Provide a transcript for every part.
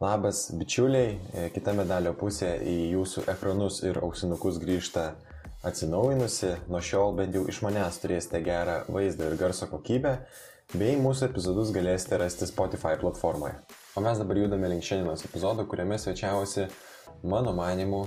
Labas, bičiuliai, e, kita medalio pusė į jūsų ekranus ir ausinukus grįžta atsinaujinusi, nuo šiol bent jau iš manęs turėsite gerą vaizdą ir garso kokybę, bei mūsų epizodus galėsite rasti Spotify platformoje. O mes dabar judame link šiandienos epizodo, kuriame svečiavosi mano manimu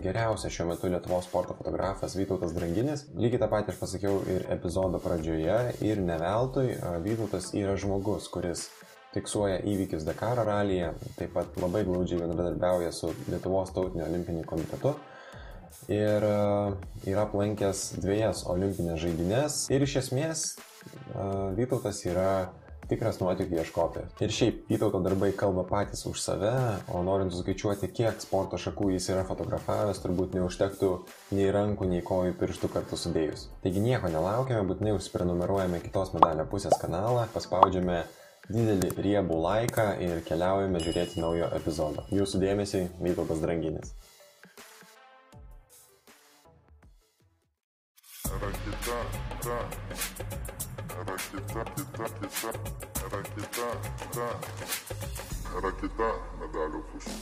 geriausias šiuo metu Lietuvos sporto fotografas Vytautas Dranginis. Lygiai tą patį aš pasakiau ir epizodo pradžioje ir ne veltui Vytautas yra žmogus, kuris fiksuoja įvykius Dakaro ralyje, taip pat labai glaudžiai bendradarbiauja su Lietuvos tautinio olimpiniu komitetu ir e, yra aplankęs dviejas olimpinės žaidynės ir iš esmės e, Vytautas yra tikras nuotykių ieškotojas. Ir šiaip Vytauto darbai kalba patys už save, o norint suskaičiuoti, kiek sporto šakų jis yra fotografavęs, turbūt neužtektų nei rankų, nei kojų pirštų kartu sudėjus. Taigi nieko nelaukiame, būtinai užsiprenumeruojame kitos medalio pusės kanalą, paspaudžiame didelį riebų laiką ir keliaujame žiūrėti naujo epizodo. Jūsų dėmesiai Vytautas Dranginis. Rakita, ta. Rakita, kita, kita. Rakita, ta. Rakita, medalio pusė.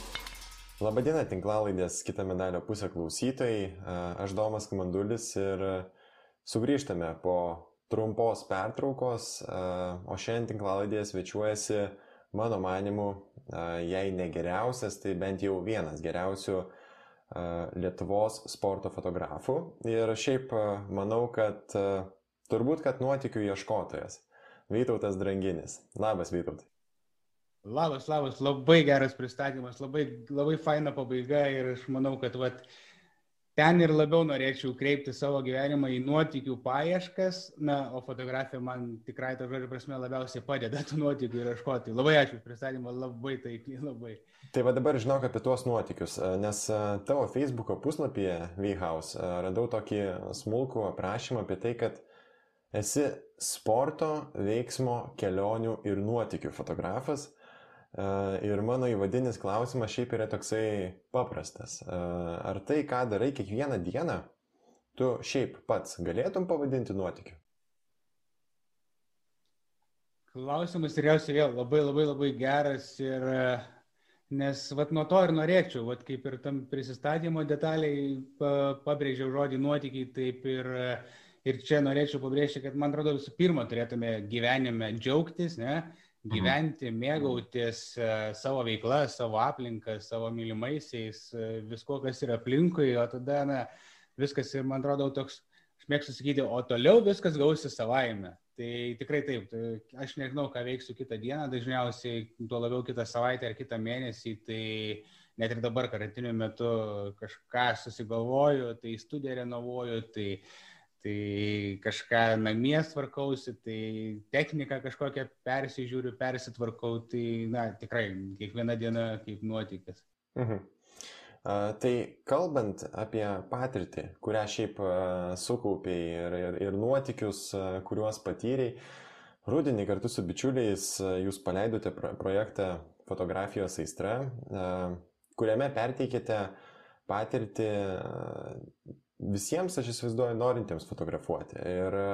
Labadiena, tinklalaidės kita medalio pusė klausytojai. Aš Domas Kamandulis ir sugrįžtame po trumpos pertraukos, o šiandien tinklalaidėje svečiuojasi, mano manimu, jei ne geriausias, tai bent jau vienas geriausių Lietuvos sporto fotografų. Ir šiaip manau, kad turbūt, kad nuotikių ieškotojas. Vytautas Dranginis. Labas, Vytautai. Labas, labas, labai geras pristatymas, labai, labai faina pabaiga ir aš manau, kad vat, uh, ten ir labiau norėčiau kreipti savo gyvenimą į nuotykių paieškas, na, o fotografija man tikrai to žodžio prasme labiausiai padeda tų nuotykių ieškoti. Labai ačiū pristatymą, labai taikliai, labai. Tai va dabar žinok apie tuos nuotykius, nes tavo Facebook'o puslapyje VHouse radau tokį smulkų aprašymą apie tai, kad esi sporto, veiksmo, kelionių ir nuotykių fotografas. Ir mano įvadinis klausimas šiaip yra toksai paprastas. Ar tai, ką darai kiekvieną dieną, tu šiaip pats galėtum pavadinti nuotikiu? Klausimas tikriausiai vėl labai labai labai geras ir nes vat nuo to ir norėčiau, vat kaip ir tam prisistatymo detaliai pabrėžiau žodį nuotikiai, taip ir, ir čia norėčiau pabrėžti, kad man atrodo visų pirma turėtume gyvenime džiaugtis, ne? Mhm. Gyventi, mėgautis e, savo veiklą, savo aplinką, savo mylimaisiais, e, visko, kas yra aplinkui, o tada, na, viskas man atrodo, toks, aš mėgstu sakyti, o toliau viskas gausi savaime. Tai tikrai taip, tai aš nežinau, ką veiksiu kitą dieną, dažniausiai tuo labiau kitą savaitę ar kitą mėnesį, tai net ir dabar karantiniu metu kažką susigalvoju, tai studiją renovuoju, tai uh, tai kažką namie tvarkausi, tai techniką kažkokią persižiūriu, persitvarkau, tai na, tikrai kiekviena diena kaip nuotykis. Mhm. Tai kalbant apie patirtį, kurią šiaip sukaupiai ir, ir, ir nuotykius, uh, kuriuos patyrėjai, rudenį kartu su bičiuliais jūs paleidote pro projektą fotografijos aistra, kuriame perteikėte patirtį visiems, aš įsivaizduoju, norintiems fotografuoti. Ir e,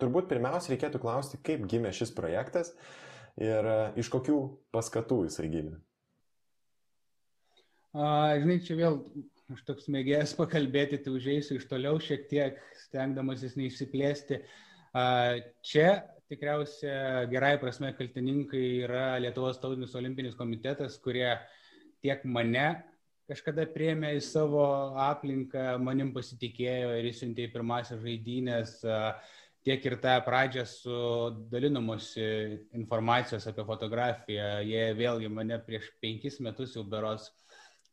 turbūt pirmiausia reikėtų klausti, kaip gimė šis projektas ir e, iš kokių paskatų jisai gimė. A, žinai, čia vėl aš toks mėgėjas pakalbėti, tai užėsiu iš toliau šiek tiek, stengdamasis neišsiplėsti. Čia tikriausia gerai prasme kaltininkai yra Lietuvos tautinis olimpinis komitetas, kurie tiek mane kažkada priemė į savo aplinką, manim pasitikėjo ir įsiuntė į pirmasias žaidynės, tiek ir tą pradžią su dalinamosi informacijos apie fotografiją. Jie vėlgi mane prieš penkis metus jau beros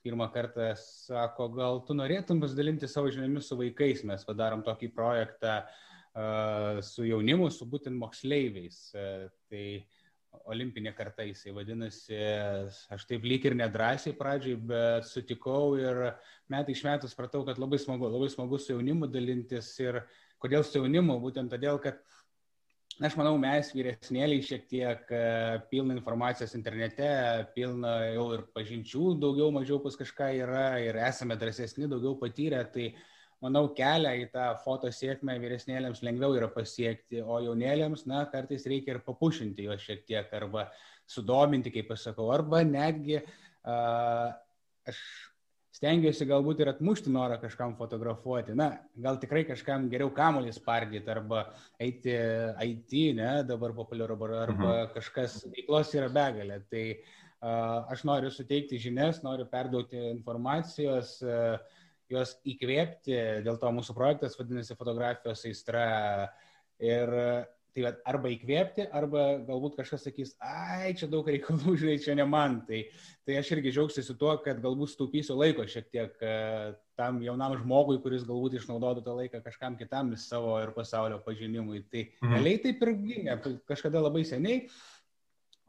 pirmą kartą sako, gal tu norėtum pasidalinti savo žiniomis su vaikais, mes padarom tokį projektą uh, su jaunimu, su būtent moksleiviais. Uh, tai olimpinė karta jisai vadinasi, aš taip lyg ir nedrasiai pradžiai, bet sutikau ir metai iš metų supratau, kad labai smagu, labai smagu su jaunimu dalintis ir kodėl su jaunimu, būtent todėl, kad aš manau, mes vyresnėliai šiek tiek pilna informacijos internete, pilna jau ir pažinčių, daugiau mažiau pas kažką yra ir esame drąsesni, daugiau patyrę, tai uh, manau, kelią į tą foto sėkmę vyresnėlėms lengviau yra pasiekti, o jaunėlėms, na, kartais reikia ir papušinti juos šiek tiek arba sudominti, kaip aš sakau, arba netgi uh, aš stengiuosi galbūt ir atmušti norą kažkam fotografuoti. Na, gal tikrai kažkam geriau kamuolį spardyti arba eiti IT, ne, dabar populiaru, arba, mhm. kažkas veiklos yra begalė. Tai uh, aš noriu suteikti žinias, noriu perduoti informacijos, uh, juos įkvėpti, dėl to mūsų projektas vadinasi fotografijos aistra. Ir Tai arba įkvėpti, arba galbūt kažkas sakys, ai, čia daug reikalų, žinai, čia ne man. Tai, tai aš irgi džiaugsiuosi tuo, kad galbūt staupysiu laiko šiek tiek uh, tam jaunam žmogui, kuris galbūt išnaudotų tą laiką kažkam kitam savo ir pasaulio pažinimui. Tai mhm. realiai taip ir gimė, kažkada labai seniai,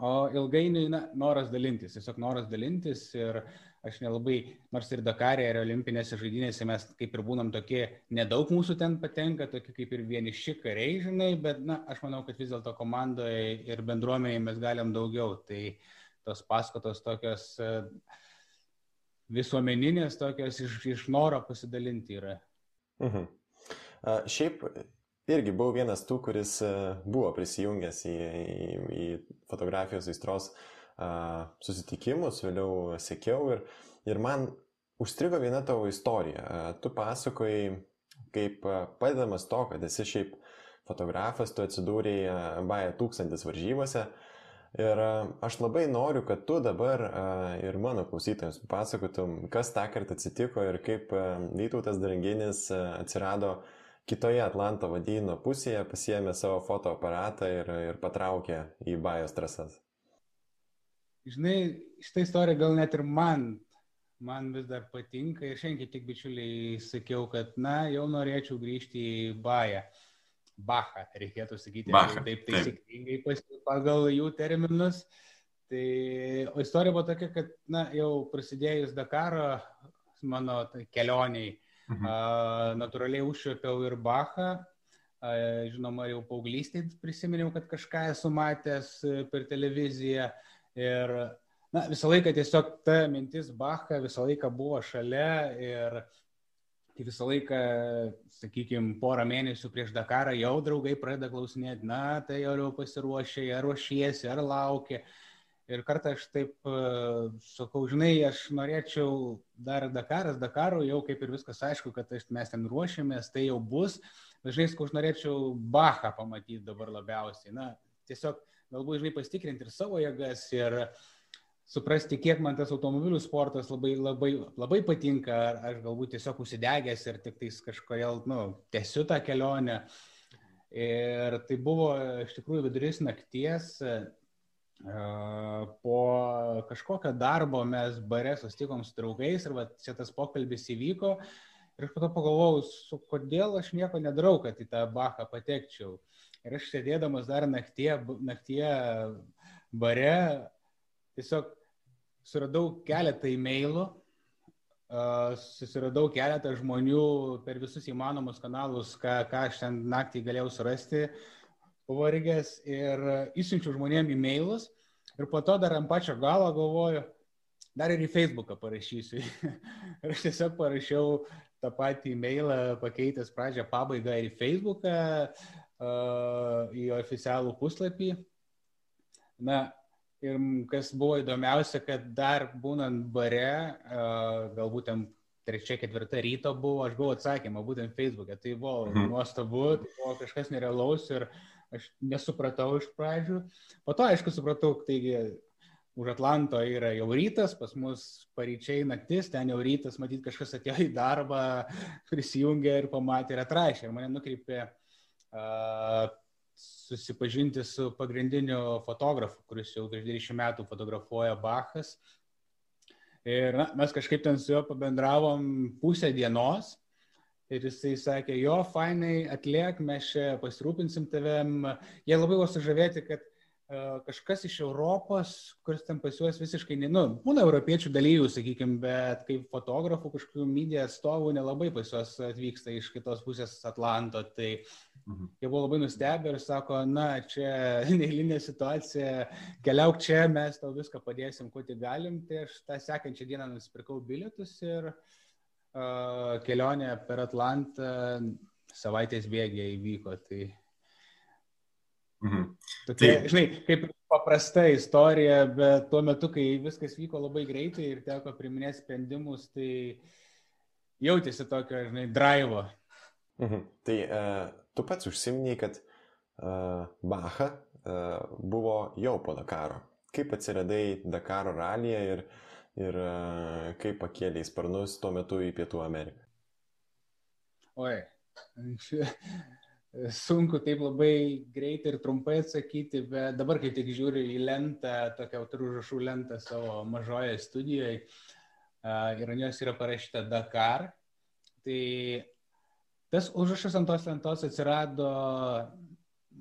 o ilgainiui na, noras dalintis, tiesiog noras dalintis ir uh, aš nelabai, nors ir Dakarė ir olimpinėse žaidynėse mes kaip ir būnam tokie, nedaug mūsų ten patenka, tokie kaip ir vieniši kariai, žinai, bet, na, aš manau, kad vis dėlto komandoje ir bendruomenėje mes galim daugiau. Tai tos paskatos tokios e, visuomeninės, tokios iš, iš noro pasidalinti yra. Mhm. A, šiaip irgi buvau vienas tų, kuris e, buvo prisijungęs į, į, į fotografijos aistros uh, susitikimus, vėliau sekiau ir, ir man užstrigo viena tavo istorija. Tu pasakojai, kaip padedamas to, kad esi šiaip fotografas, tu atsidūrėjai Baja tūkstantis varžybose. Ir aš labai noriu, kad tu dabar ir mano klausytojams pasakotum, kas tą kartą atsitiko ir kaip Vytautas Dranginis atsirado kitoje Atlanto vadyno pusėje, pasiemė savo fotoaparatą ir, ir patraukė į Bajos trasas. Žinai, šitą istoriją gal net ir man, man vis dar patinka ir šiandien tik bičiuliai sakiau, kad, na, jau norėčiau grįžti į Bają. Bachą, reikėtų sakyti, Bacha, taip taisyklingai pagal jų terminus. Tai, o istorija buvo tokia, kad, na, jau prasidėjus Dakaro mano kelioniai, mhm. a, natūraliai užšiopiau ir Bachą. A, žinoma, jau paauglystėje prisiminiau, kad kažką esu matęs per televiziją. Ir na, visą laiką tiesiog ta mintis Bacha visą laiką buvo šalia ir tai visą laiką, sakykime, porą mėnesių prieš Dakarą jau draugai pradeda klausinėti, na, tai jau jau pasiruošė, ar ruošiesi, ar laukia. Ir kartą aš taip uh, sakau, žinai, aš norėčiau dar Dakaras, Dakaro, jau kaip ir viskas aišku, kad mes ten ruošiamės, tai jau bus. Dažnai, sakau, aš norėčiau Bachą pamatyti dabar labiausiai. Na, tiesiog galbūt, žinai, pasitikrinti ir savo jėgas ir suprasti, kiek man tas automobilių sportas labai, labai, labai patinka, ar aš galbūt tiesiog užsidegęs ir tik tais kažkodėl, nu, tęsiu tą kelionę. Ir tai buvo iš tikrųjų vidurys nakties, po kažkokio darbo mes bare sustikom su draugais ir va, čia tas pokalbis įvyko. Ir aš po to pagalvojau, su kodėl aš nieko nedarau, kad į tą Bachą patekčiau. Ir aš sėdėdamas dar naktie, naktie bare, tiesiog suradau keletą e-mailų, susiradau keletą žmonių per visus įmanomus kanalus, ką, ką aš ten naktį galėjau surasti, pavargęs ir įsiunčiu žmonėm e-mailus. Ir po to dar ant pačio galo galvoju, dar ir į Facebooką parašysiu. ir aš tiesiog parašiau tą patį e-mailą, pakeitęs pradžią pabaigą ir į Facebooką, į oficialų puslapį. Na, ir kas buvo įdomiausia, kad dar būnant bare, galbūt ten trečia, ketvirta ryto buvo, aš buvau atsakymą būtent Facebook'e. Tai buvo mhm. nuostabu, tai buvo kažkas nerealaus ir aš nesupratau iš pradžių. Po to, aišku, supratau, taigi už Atlanto yra jau rytas, pas mus paryčiai naktis, ten jau rytas, matyt, kažkas atėjo į darbą, prisijungė ir pamatė ir atrašė. Ir mane nukreipė susipažinti su pagrindiniu fotografu, kuris jau virš 20 metų fotografuoja Bachas. Ir na, mes kažkaip ten su juo pabendravom pusę dienos. Ir jisai sakė, jo, fainai, atliek, mes čia pasirūpinsim tavim. Jie labai buvo sužavėti, kad kažkas iš Europos, kuris ten pas juos visiškai, ne, nu, būna europiečių dalyvių, sakykime, bet kaip fotografų, kažkokių medijų atstovų nelabai pas juos atvyksta iš kitos pusės Atlanto. Tai mhm. jie buvo labai nustebę ir sako, na, čia neįlinė situacija, keliauk čia, mes tau viską padėsim, kuo tik galim. Tai aš tą sekančią dieną nusipirkau bilietus ir uh, kelionė per Atlantą savaitės bėgiai įvyko. Tai Mhm. Tokia, tai... Žinai, kaip paprasta istorija, bet tuo metu, kai viskas vyko labai greitai ir teko priminėti sprendimus, tai jautėsi tokio, žinai, drivo. Mhm. Tai uh, tu pats užsiminiai, kad uh, Bacha uh, buvo jau po Dakaro. Kaip atsiradai Dakaro ralyje ir, ir uh, kaip pakėlė į sparnus tuo metu į Pietų Ameriką? Oi, sunku taip labai greitai ir trumpai atsakyti, bet dabar kai tik žiūriu į lentą, tokią autorių užrašų lentą savo mažoje studijoje ir ant jos yra parašyta Dakar, tai tas užrašas ant tos lentos atsirado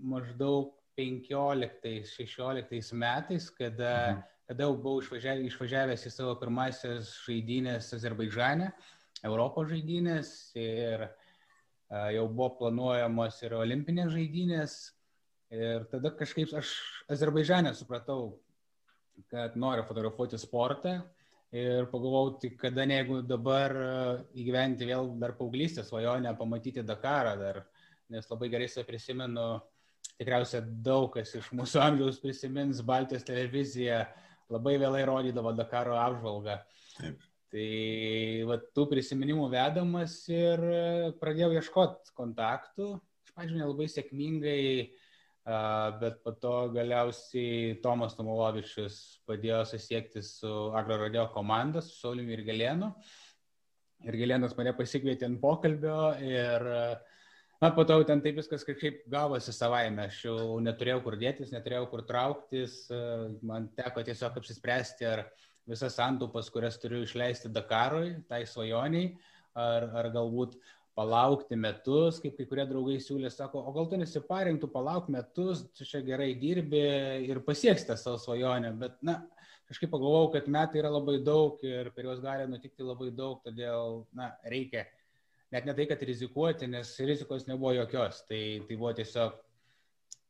maždaug 15-16 metais, kada, mhm. kada jau buvau išvažiavęs, išvažiavęs į savo pirmasis žaidynės Azerbaidžane, Europos žaidynės ir uh, jau buvo planuojamos ir olimpinės žaidynės. Ir tada kažkaip aš Azerbaidžanė supratau, kad noriu fotografuoti sportą. Ir pagalvojau, tai kada ne jeigu dabar įgyventi vėl dar paauglystės svajonę, pamatyti Dakarą dar, nes labai gerai save prisimenu, tikriausiai daug kas iš mūsų amžiaus prisimins Baltijos televiziją, labai vėlai rodydavo Dakaro apžvalgą. Taip. Tai va, tų prisiminimų vedamas ir pradėjau ieškoti kontaktų. Iš pradžių nelabai sėkmingai, bet po to galiausiai Tomas Tomulovičius padėjo susiekti su Agrorodeo komanda, su Saulimi ir Galėnu. Ir Galėnas mane pasikvietė ant pokalbio ir Na, po to ten taip viskas kažkaip gavosi savaime, aš jau neturėjau kur dėtis, neturėjau kur trauktis, man teko tiesiog apsispręsti, ar visas santaupas, kurias turiu išleisti Dakarui, tai svajoniai, ar, ar galbūt palaukti metus, kaip kai kurie draugai siūlė, sako, o gal tu nesiparinktų, palauk metus, tu čia gerai dirbi ir pasieksite savo svajonę, bet, na, kažkaip pagalvojau, kad metai yra labai daug ir per juos gali nutikti labai daug, todėl, na, reikia net ne tai, kad rizikuoti, nes rizikos nebuvo jokios, tai, tai buvo tiesiog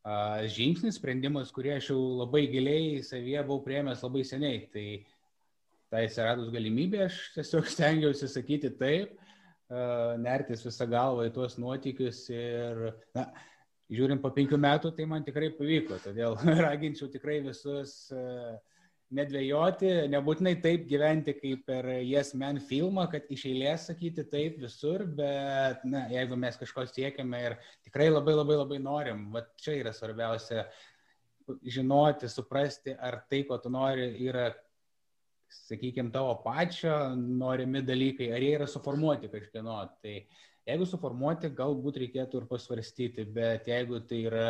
a, žingsnis, sprendimas, kurį aš jau labai giliai savyje buvau priemęs labai seniai. Tai tai atsiradus galimybė, aš tiesiog stengiausi sakyti taip, nertis visą galvą į tuos nuotykius ir, na, žiūrint po penkių metų, tai man tikrai pavyko, todėl raginčiau tikrai visus nedvėjoti, nebūtinai taip gyventi kaip per Yes Man filmą, kad iš eilės sakyti taip visur, bet, na, jeigu mes kažko siekiame ir tikrai labai labai labai norim, va čia yra svarbiausia žinoti, suprasti, ar tai, ko tu nori, yra sakykime, tavo pačio norimi dalykai, ar jie yra suformuoti kažkieno. Tai jeigu suformuoti, galbūt reikėtų ir pasvarstyti, bet jeigu tai yra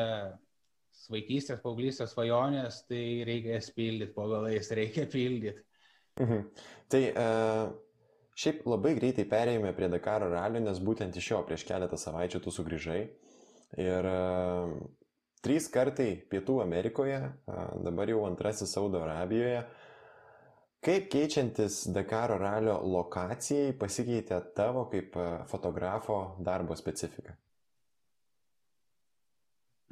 vaikystės, paauglystės svajonės, tai reikia jas pildyti, po galais reikia pildyti. Mhm. Tai uh, šiaip labai greitai perėjome prie Dakaro ralio, nes būtent iš jo prieš keletą savaičių tu sugrįžai. Ir uh, trys kartai Pietų Amerikoje, uh, dabar jau antrasis Saudo Arabijoje. Uh, Kaip keičiantis Dakaro ralio lokacijai pasikeitė tavo kaip e, fotografo darbo specifika?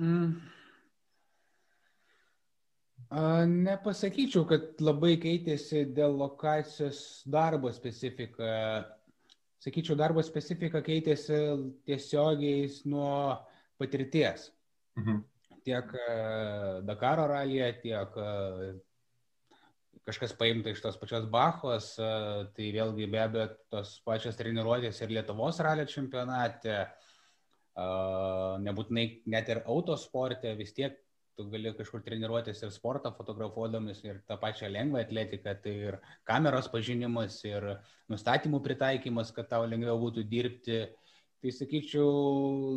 Mm. Nepasakyčiau, kad labai keitėsi dėl lokacijos darbo specifika. Sakyčiau, darbo specifika keitėsi tiesiogiai nuo patirties. Mhm. Tiek e, Dakaro ralyje, tiek e, kažkas paimta iš tos pačios Bachos, e, tai vėlgi be abejo tos pačios treniruotės ir Lietuvos ralio čempionate, e, nebūtinai net ir autosporte, vis tiek tu gali kažkur treniruotis ir sportą fotografuodamas, ir tą pačią lengvą atletiką, tai ir kameros pažinimas, ir nustatymų pritaikymas, kad tau lengviau būtų dirbti. Tai sakyčiau,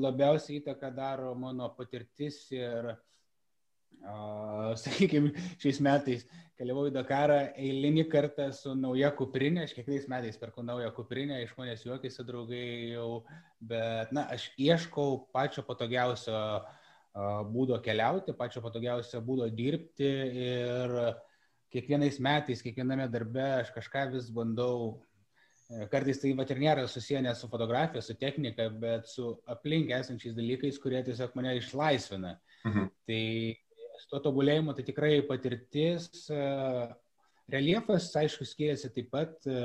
labiausiai įtaką daro mano patirtis ir, uh, sakykime, šiais metais keliavau į Dakarą eilinį kartą su nauja kuprinė, aš kiekvienais metais perku naują kuprinę, iš manęs juokiasi draugai jau, bet, na, aš ieškau pačio patogiausio būdo keliauti, pačio patogiausio būdo dirbti ir kiekvienais metais, kiekviename darbe aš kažką vis bandau e, Kartais tai vat ir nėra susiję ne su fotografija, su technika, bet su aplink esančiais dalykais, kurie tiesiog mane išlaisvina. Mhm. Tai su to tobulėjimu tai tikrai patirtis. E, reliefas, aišku, skiriasi taip pat, e,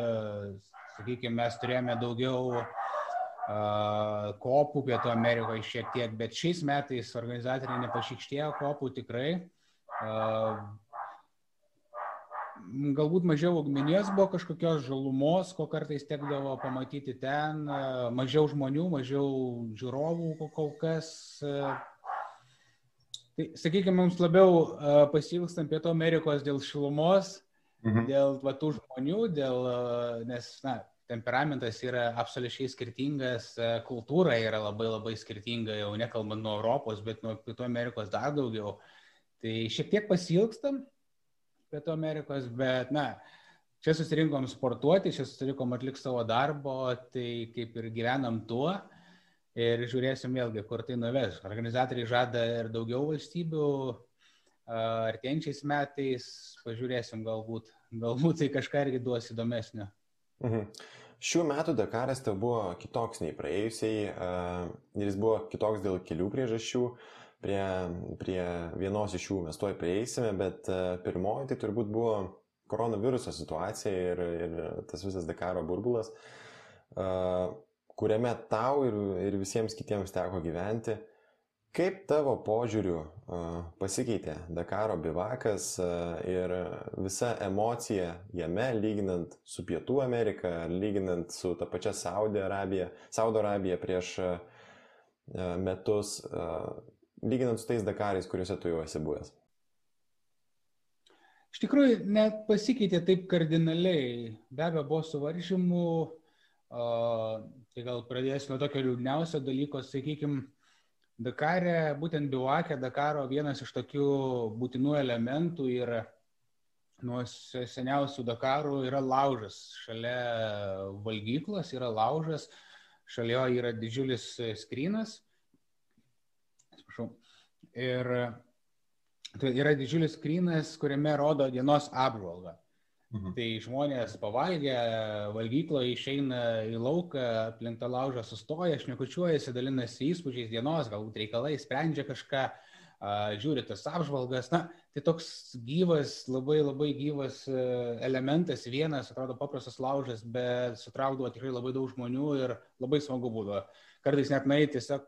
sakykime, mes turėjome daugiau kopų Pietų Amerikoje šiek tiek, bet šiais metais organizatoriai nepašykštėjo kopų tikrai. Galbūt mažiau augmenijos buvo kažkokios žalumos, ko kartais tekdavo pamatyti ten, mažiau žmonių, mažiau žiūrovų kol kas. Tai, sakykime, mums labiau pasilgstam Pietų Amerikos dėl šilumos, mhm. dėl va, tų žmonių, dėl, nes, na, temperamentas yra absoliučiai skirtingas, e, kultūra yra labai labai skirtinga, jau nekalbant nuo Europos, bet nuo Pietų Amerikos dar daugiau. Tai šiek tiek pasilgstam Pietų Amerikos, bet, na, čia susirinkom sportuoti, čia susirinkom atlikti savo darbo, tai kaip ir gyvenam tuo ir žiūrėsim vėlgi, kur tai nuves. Organizatoriai žada ir daugiau valstybių artėjančiais metais, pažiūrėsim galbūt, galbūt tai kažką irgi duos įdomesnio. Mhm. Šių metų Dakaras tai buvo kitoks nei praėjusiai ir jis buvo kitoks dėl kelių priežasčių. Prie, prie vienos iš jų mes tuoj prieisime, bet pirmoji tai turbūt buvo koronaviruso situacija ir, ir tas visas Dakaro burbulas, kuriame tau ir, ir visiems kitiems teko gyventi. Kaip tavo požiūriu pasikeitė Dakaro bivakas ir visa emocija jame, lyginant su Pietų Amerika, lyginant su ta pačia Saudo Arabija, Saudo Arabija prieš metus, lyginant su tais Dakarais, kuriuose tu jau esi buvęs? Iš tikrųjų, net pasikeitė taip kardinaliai. Be abejo, buvo suvaržymų, tai gal pradėsiu nuo tokio liūdniausio dalyko, sakykime, Dakare, būtent Biuakė Dakaro vienas iš tokių būtinų elementų yra nuo seniausių Dakarų yra laužas. Šalia valgyklos yra laužas, šalia jo yra didžiulis skrynas. Atsiprašau. Ir tai yra didžiulis skrynas, kuriame rodo dienos apžvalgą. Mhm. Tai žmonės pavalgę, valgyklo išeina į lauką, aplink tą laužą sustoja, šnekučiuojasi, dalinasi įspūdžiais dienos, galbūt reikalai, sprendžia kažką, žiūri tas apžvalgas. Na, tai toks gyvas, labai labai gyvas e, elementas, vienas, atrodo, paprastas laužas, bet sutraukdavo tikrai labai daug žmonių ir labai smagu būdavo. Kartais net nueiti tiesiog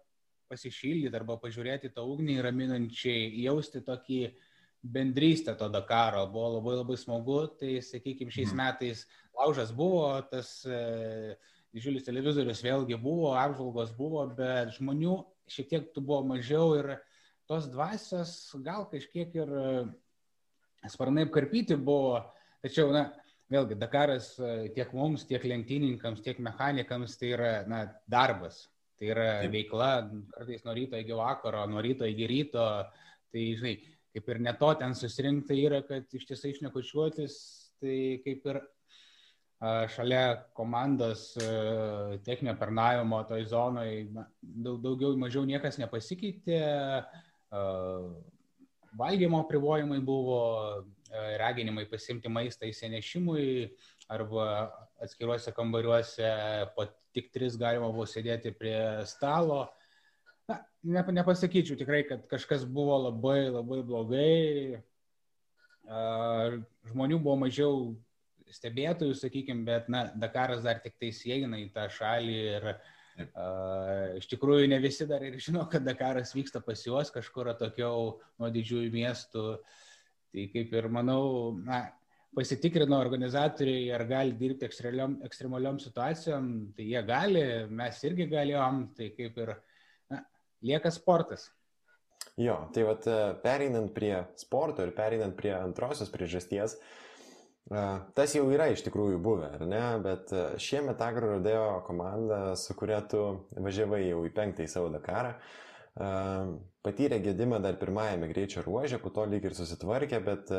pasišildyti arba pažiūrėti tą ugnį raminančiai, jausti tokį uh, bendrystė to Dakaro buvo labai labai smagu, tai sakykime šiais mhm. metais laužas buvo, tas e, didžiulis televizorius vėlgi buvo, apžvalgos buvo, bet žmonių šiek tiek tų buvo mažiau ir tos dvasios gal kažkiek ir e, sparnai apkarpyti buvo, tačiau, na, vėlgi, Dakaras e, tiek mums, tiek lenktynininkams, tiek mechanikams tai yra, na, darbas. Tai yra Taip. veikla, kartais nuo ryto iki vakaro, nuo ryto iki ryto. Tai, žinai, kaip ir ne to ten susirinkta yra, kad iš tiesų išnekučiuotis, tai kaip ir šalia komandos techninio pernavimo toj zonai daug, daugiau mažiau niekas nepasikeitė, valgymo privojimai buvo, raginimai pasimti maistą įsinešimui arba atskiruose kambariuose po tik tris galima buvo sėdėti prie stalo Na, ne, nepasakyčiau tikrai, kad kažkas buvo labai labai blogai. Žmonių buvo mažiau stebėtojų, sakykime, bet, na, Dakaras dar tik tai įeina į tą šalį ir uh, iš tikrųjų ne visi dar ir žino, kad Dakaras vyksta pas juos kažkur atokiau nuo didžiųjų miestų. Tai kaip ir manau, na, pasitikrino organizatoriai, ar gali dirbti ekstremaliom, ekstremaliom situacijom, tai jie gali, mes irgi galėjom, tai kaip ir uh, lieka sportas. Jo, tai vad e, pereinant prie sporto ir pereinant prie antrosios priežasties, e, tas jau yra iš tikrųjų buvę, ar ne, bet e, šiemet Agro Rodeo komanda, su kuria tu važiavai jau į penktąjį savo Dakarą, patyrė gedimą dar pirmajame greičio ruožė, po to lyg ir susitvarkė, bet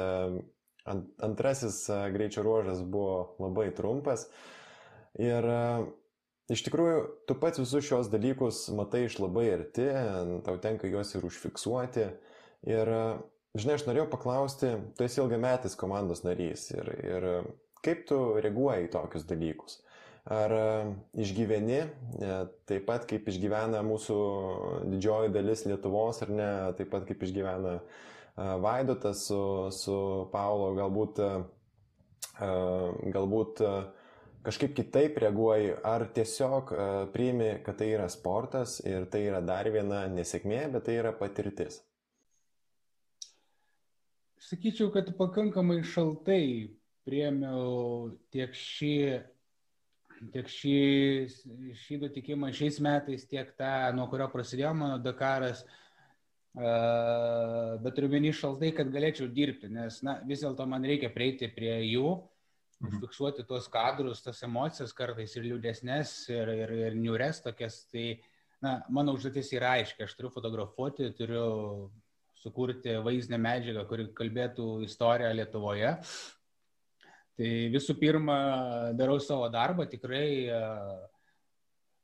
antrasis greičio ruožas buvo labai trumpas ir Iš tikrųjų, tu pats visus šios dalykus matai iš labai arti, tau tenka juos ir užfiksuoti. Ir, žinai, aš norėjau paklausti, tu esi ilgametis komandos narys ir, ir kaip tu reaguoji į tokius dalykus? Ar išgyveni e, taip pat, kaip išgyvena mūsų didžioji dalis Lietuvos, ar ne, taip pat kaip išgyvena Vaidotas su, su Paulo, galbūt, galbūt kažkaip kitaip reaguoji, ar tiesiog uh, priimi, kad tai yra sportas ir tai yra dar viena nesėkmė, bet tai yra patirtis? Sakyčiau, kad pakankamai šaltai priemiau tiek šį, tiek šį, šį nutikimą šiais metais, tiek tą, nuo kurio prasidėjo mano Dakaras. Uh, bet turiu menį šaltai, kad galėčiau dirbti, nes na, vis dėlto man reikia prieiti prie jų, Mhm. Užfiksuoti tuos kadrus, tas emocijas kartais ir liūdesnės, ir, ir, ir niures tokias. Tai, na, mano užduotis yra aiški, aš turiu fotografuoti, turiu sukurti vaizdinę medžiagą, kuri kalbėtų istoriją Lietuvoje. Tai visų pirma, darau savo darbą, tikrai e,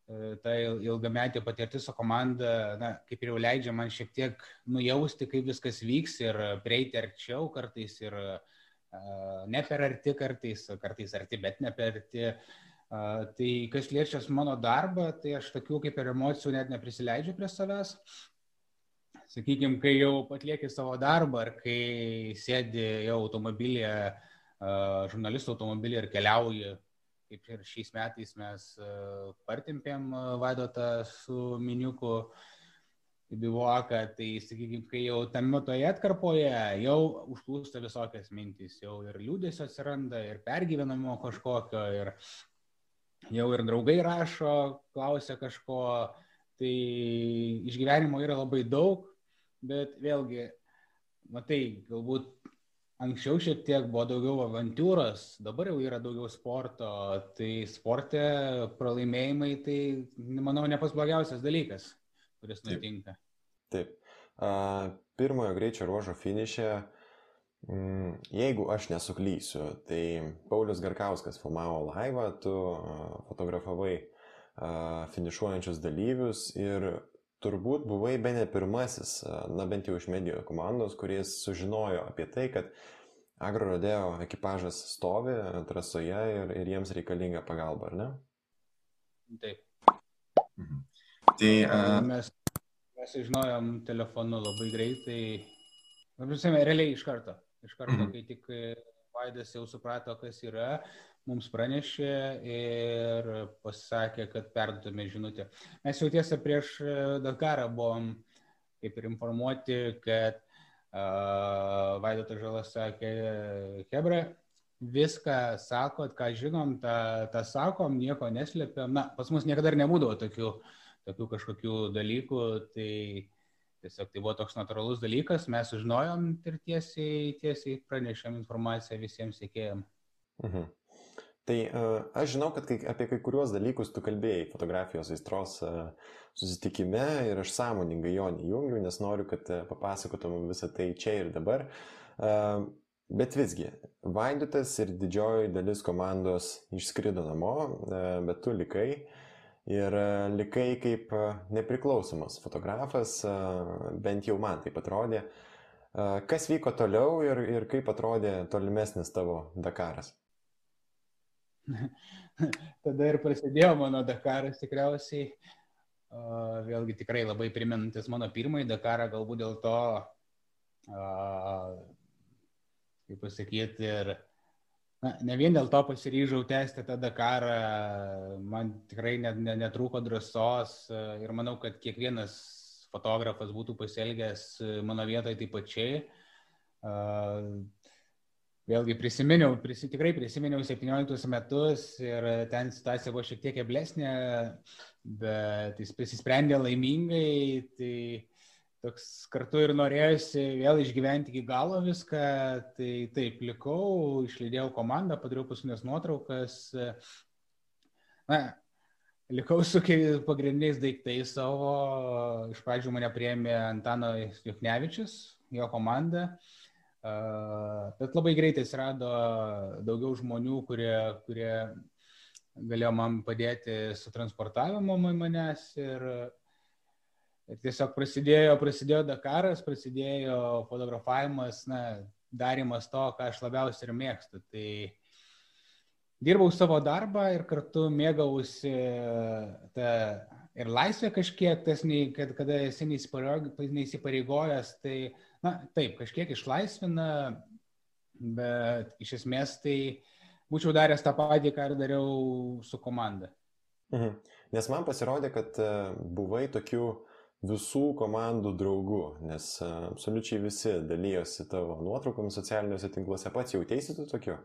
e, ta ilgametė patirtis su komanda, na, kaip ir jau leidžia man šiek tiek nujausti, kaip viskas vyks ir prieiti arčiau kartais ir uh, ne per arti kartais, kartais arti, bet ne per arti. Tai kas liečia mano darbą, tai aš tokių kaip ir emocijų net neprisileidžiu prie savęs. Sakykime, kai jau atlieki savo darbą, ar kai sėdi jau automobilyje, žurnalistų automobilyje ir keliauji, kaip ir šiais metais mes partimpėm vaidotą su Miniuku, uh, į bivoką, tai, sakykime, kai jau tame toje atkarpoje jau užplūsta visokias mintys, jau ir liūdėsio atsiranda, ir pergyvenamo kažkokio, ir jau ir draugai rašo, klausia kažko, tai išgyvenimo yra labai daug, bet vėlgi, matai, galbūt anksčiau šiek tiek buvo daugiau avantūros, dabar jau yra daugiau sporto, tai sporte pralaimėjimai, tai, manau, ne pas blogiausias dalykas kuris nutinka. Taip. taip. Pirmojo greičio ruožo finišė, mm, jeigu aš nesuklysiu, tai Paulius Garkauskas filmavo laivą, tu fotografavai finišuojančius dalyvius ir turbūt buvai be ne pirmasis, na bent jau iš medijų komandos, kuris sužinojo apie tai, kad agrorodeo ekipažas stovi trasoje ir, ir jiems reikalinga pagalba, ar ne? Taip. Mhm. Tai uh... mes, mes žinojom telefonu labai greitai, prasme, realiai iš karto. Iš karto, mm -hmm. kai tik e, Vaidas jau suprato, kas yra, mums pranešė ir pasakė, kad perdutume žinutę. Mes jau tiesą prieš e, Dakarą buvom kaip ir informuoti, kad uh, Vaidotas Žalas sakė, Hebra, viską sakot, ką žinom, tą, tą sakom, nieko neslėpiam. Na, pas mus niekada nebūdavo tokių uh, tokių kažkokių dalykų, tai tiesiog tai buvo toks natūralus dalykas, mes sužinojom ir tiesiai, tiesiai pranešėm informaciją visiems sėkėjams. Mhm. Tai uh, aš žinau, kad kai, apie kai kuriuos dalykus tu kalbėjai fotografijos aistros uh, susitikime ir aš sąmoningai jo neįjungiu, nes noriu, kad uh, papasakotum visą tai čia ir dabar. Bet visgi, Vaidutas ir didžioji dalis komandos išskrido namo, bet tu likai. Ir e, likai kaip e, nepriklausomas fotografas, e, bent jau man taip atrodė. Kas vyko toliau ir, ir kaip atrodė tolimesnis tavo Dakaras? Tada ir prasidėjo mano Dakaras tikriausiai. Vėlgi tikrai labai priminantis mano pirmąjį Dakarą, galbūt dėl to, kaip pasakyti, ir Na, ne vien dėl to pasiryžau tęsti tą Dakarą, man tikrai net, net, netrūko drąsos ir manau, kad kiekvienas fotografas būtų pasielgęs mano vietoje taip pačiai. Vėlgi prisiminiau, prisi, tikrai prisiminiau 17 metus ir ten situacija buvo šiek tiek keblesnė, bet jis prisisprendė laimingai, tai toks kartu ir norėjusi vėl išgyventi iki galo viską, tai taip, likau, išlydėjau komandą, padariau paskutinės nuotraukas. Na, likau su pagrindiniais daiktais savo, iš pradžių mane priėmė Antano Juknevičius, jo komanda, bet labai greitai atsirado daugiau žmonių, kurie, kurie galėjo man padėti su transportavimu manęs ir Ir tiesiog prasidėjo, prasidėjo Dakaras, prasidėjo fotografavimas, na, darimas to, ką aš labiausiai ir mėgstu. Tai dirbau savo darbą ir kartu mėgausi tą ir laisvę kažkiek, tas, nei, kad, kada esi neįsipareigojęs, tai, na, taip, kažkiek išlaisvina, bet iš esmės tai būčiau daręs tą patį, ką ir dariau su komanda. Mhm. Nes man pasirodė, kad e, buvai tokių visų komandų draugų, nes e, absoliučiai visi dalyjosi tavo nuotraukomis socialiniuose tinkluose, pats jautėsi tu tokiu?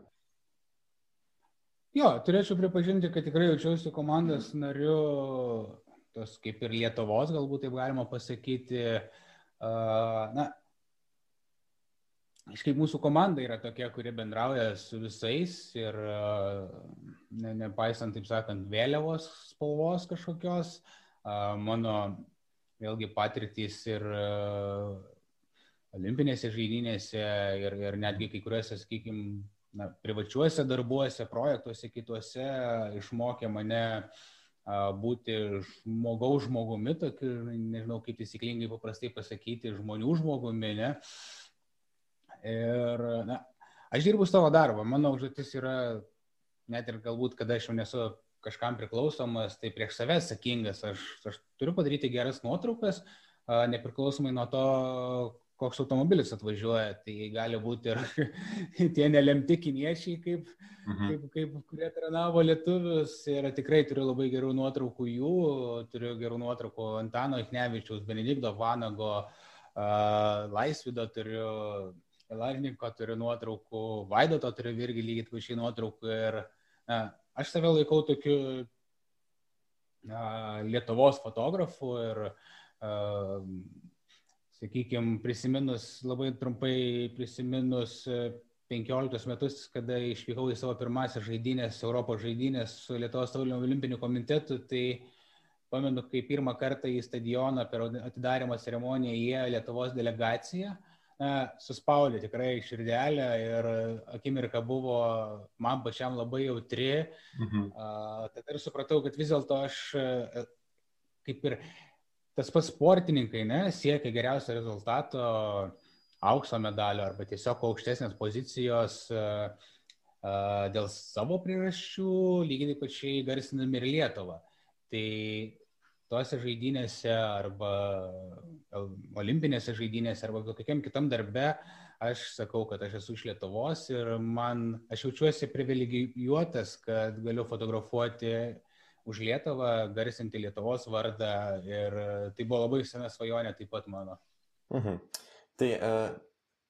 Jo, turėčiau pripažinti, kad tikrai jaučiausi komandos nariu, tos kaip ir Lietuvos, galbūt taip galima pasakyti. Na, Kažkaip mūsų komanda yra tokia, kuri bendrauja su visais ir ne, nepaisant, taip sakant, vėliavos spalvos kažkokios, mano vėlgi patirtys ir olimpinėse žaidynėse ir, ir netgi kai kuriuose, sakykime, na, privačiuose darbuose, projektuose kituose išmokė mane būti žmogaus žmogumi, tokiu, nežinau kaip taisyklingai paprastai pasakyti, žmonių žmogumi, ne? Ir, na, aš dirbu savo darbą, mano užduotis yra, net ir galbūt, kada aš jau nesu kažkam priklausomas, tai prieš save atsakingas, aš, aš turiu padaryti geras nuotraukas, nepriklausomai nuo to, koks automobilis atvažiuoja. Tai gali būti ir tie nelemti kiniečiai, kaip, mhm. kaip, kaip kurie trenavo lietuvius. Ir tikrai turiu labai gerų nuotraukų jų, turiu gerų nuotraukų Antano Iknevičiaus, Benedikto Vanago, Laisvido turiu, Larniko turiu nuotraukų, Vaidoto turiu irgi lygiai pačiai nuotraukų ir na, aš save laikau tokiu na, Lietuvos fotografu ir, uh, sakykime, prisiminus, labai trumpai prisiminus 15 metus, kada išvykau į savo pirmąsias žaidynės, Europos žaidynės su Lietuvos taulio olimpiniu komitetu, tai pamenu, kai pirmą kartą į stadioną per atidarimo ceremoniją įėjo Lietuvos delegacija. Uh, na, suspaudė tikrai širdelę ir akimirka buvo man pačiam labai jautri. Mhm. Tada ir supratau, kad vis dėlto aš kaip ir tas pats sportininkai ne, siekia geriausio rezultato, aukso medalio arba tiesiog aukštesnės pozicijos dėl savo priežasčių, lygiai taip pačiai garsinami ir Lietuvą. Tai tose žaidynėse arba olimpinėse žaidynėse arba kokiam kitam darbe, aš sakau, kad aš esu iš Lietuvos ir man, aš jaučiuosi privilegijuotas, kad galiu fotografuoti už Lietuvą, garsinti Lietuvos vardą ir tai buvo labai sena svajonė taip pat mano. Mhm. Tai uh,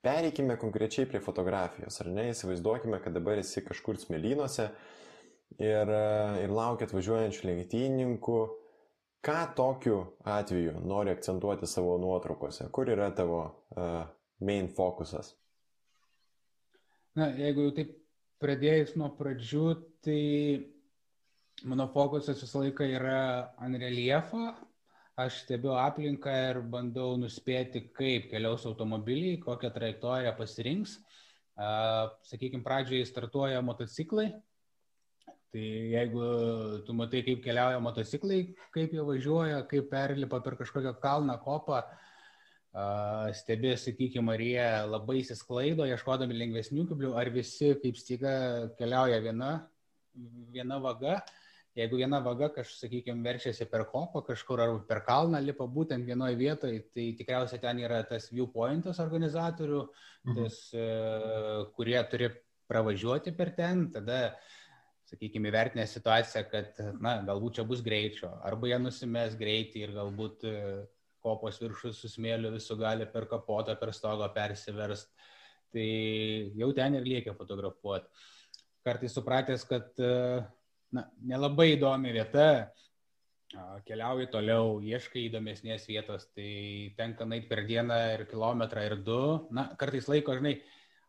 pereikime konkrečiai prie fotografijos, ar ne? Įsivaizduokime, kad dabar esi kažkur smėlynuose ir, uh, ir laukia atvažiuojančių lenktynininkų, Ką tokiu atveju nori akcentuoti savo nuotraukose? Kur yra tavo uh, main fokusas? Na, jeigu jau taip pradėjus nuo pradžių, tai mano fokusas visą laiką yra ant reliefo. Aš stebiu aplinką ir bandau nuspėti, kaip keliaus automobiliai, kokią trajektoriją pasirinks. Uh, sakykime, pradžioje startuoja motociklai, Tai jeigu tu matai, kaip keliauja motociklai, kaip jie važiuoja, kaip perlipa per kažkokią kalną kopą, stebi, sakykime, ar jie labai įsisklaido, ieškodami lengvesnių kiblių, ar visi kaip styga keliauja viena, viena vaga. Jeigu viena vaga, kažkaip, sakykime, verčiasi per kopą kažkur ar per kalną, lipa būtent vienoje vietoje, tai tikriausiai ten yra tas viewpointas organizatorių, mhm. tas, e, kurie turi pravažiuoti per ten, tada uh, sakykime, įvertinę situaciją, kad, na, galbūt čia bus greičio, arba jie nusimes greitį ir galbūt e, kopos viršus su smėliu visų gali per kapotą, per stogą persiverst. Tai jau ten ir reikia fotografuoti. Kartais supratęs, kad, e, na, nelabai įdomi vieta, keliauji toliau, ieškai įdomesnės vietos, tai tenka nait per dieną ir kilometrą ir du. Na, kartais laiko, žinai,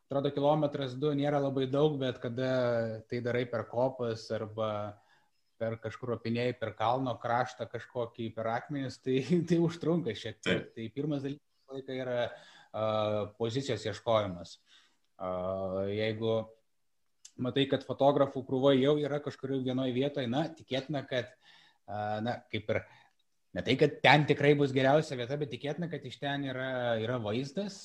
atrodo kilometras du nėra labai daug, bet kada tai darai per kopas arba per kažkur opinėjai, per kalno kraštą kažkokį, per akmenis, tai, tai užtrunka šiek tiek. Tai pirmas dalykas laiką yra uh, pozicijos ieškojimas. Uh, jeigu matai, kad fotografų krūva jau yra kažkur vienoje vietoje, na, tikėtina, kad, uh, na, kaip ir uh, Ne tai, kad ten tikrai bus geriausia vieta, bet tikėtina, kad iš ten yra, yra vaizdas.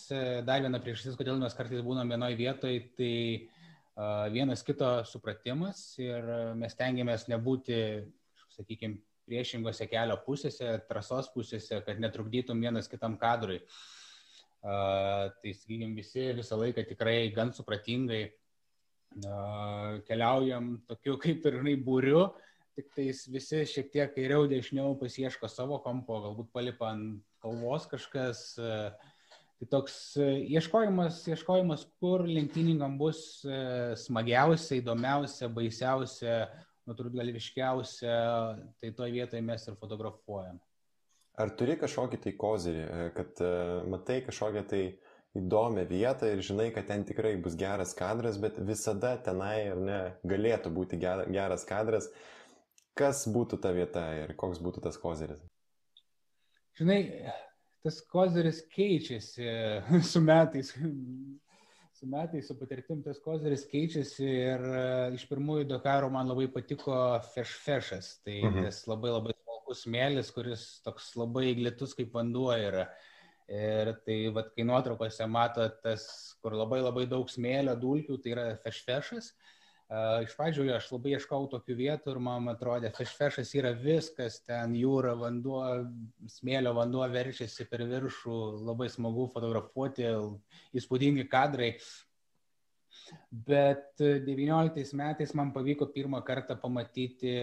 Dar viena priežastis, kodėl mes kartais būname vienoje vietoje, tai uh, vienas kito supratimas ir mes tengiamės nebūti, sakykime, priešingose kelio pusėse, trasos pusėse, kad netrukdytum vienas kitam kadrui. Uh, tai, sakykime, visi visą laiką tikrai gan supratingai keliaujam tokiu kaip ir būriu, tik tais visi šiek tiek kairiau dešiniau pasieško savo kampo, galbūt palipa ant kalvos kažkas. Tai toks ieškojimas, ieškojimas, kur lenktynininkam bus smagiausia, įdomiausia, baisiausia, nutrūdgalviškiausia, tai toje vietoje mes ir fotografuojam. Ar turi kažkokį tai kozirį, kad matai kažkokią tai įdomią vietą ir žinai, kad ten tikrai bus geras kadras, bet visada tenai ar ne galėtų būti geras kadras. Kas būtų ta vieta ir koks būtų tas kozeris? Žinai, tas kozeris keičiasi su metais. Su metais, su patirtim tas kozeris keičiasi ir e, iš pirmųjų Dakaro man labai patiko fešfešas. Tai mhm. tas labai labai smulkus smėlis, kuris toks labai glitus kaip vanduo yra. Ir tai, vat, kai nuotraukose matot tas, kur labai labai daug smėlio, dulkių, tai yra fešfešas. Uh, iš pradžių aš labai ieškau tokių vietų ir man atrodė, fešfešas yra viskas, ten jūra, vanduo, smėlio vanduo verčiasi per viršų, labai smagu fotografuoti, įspūdingi kadrai. Bet 19 metais man pavyko pirmą kartą pamatyti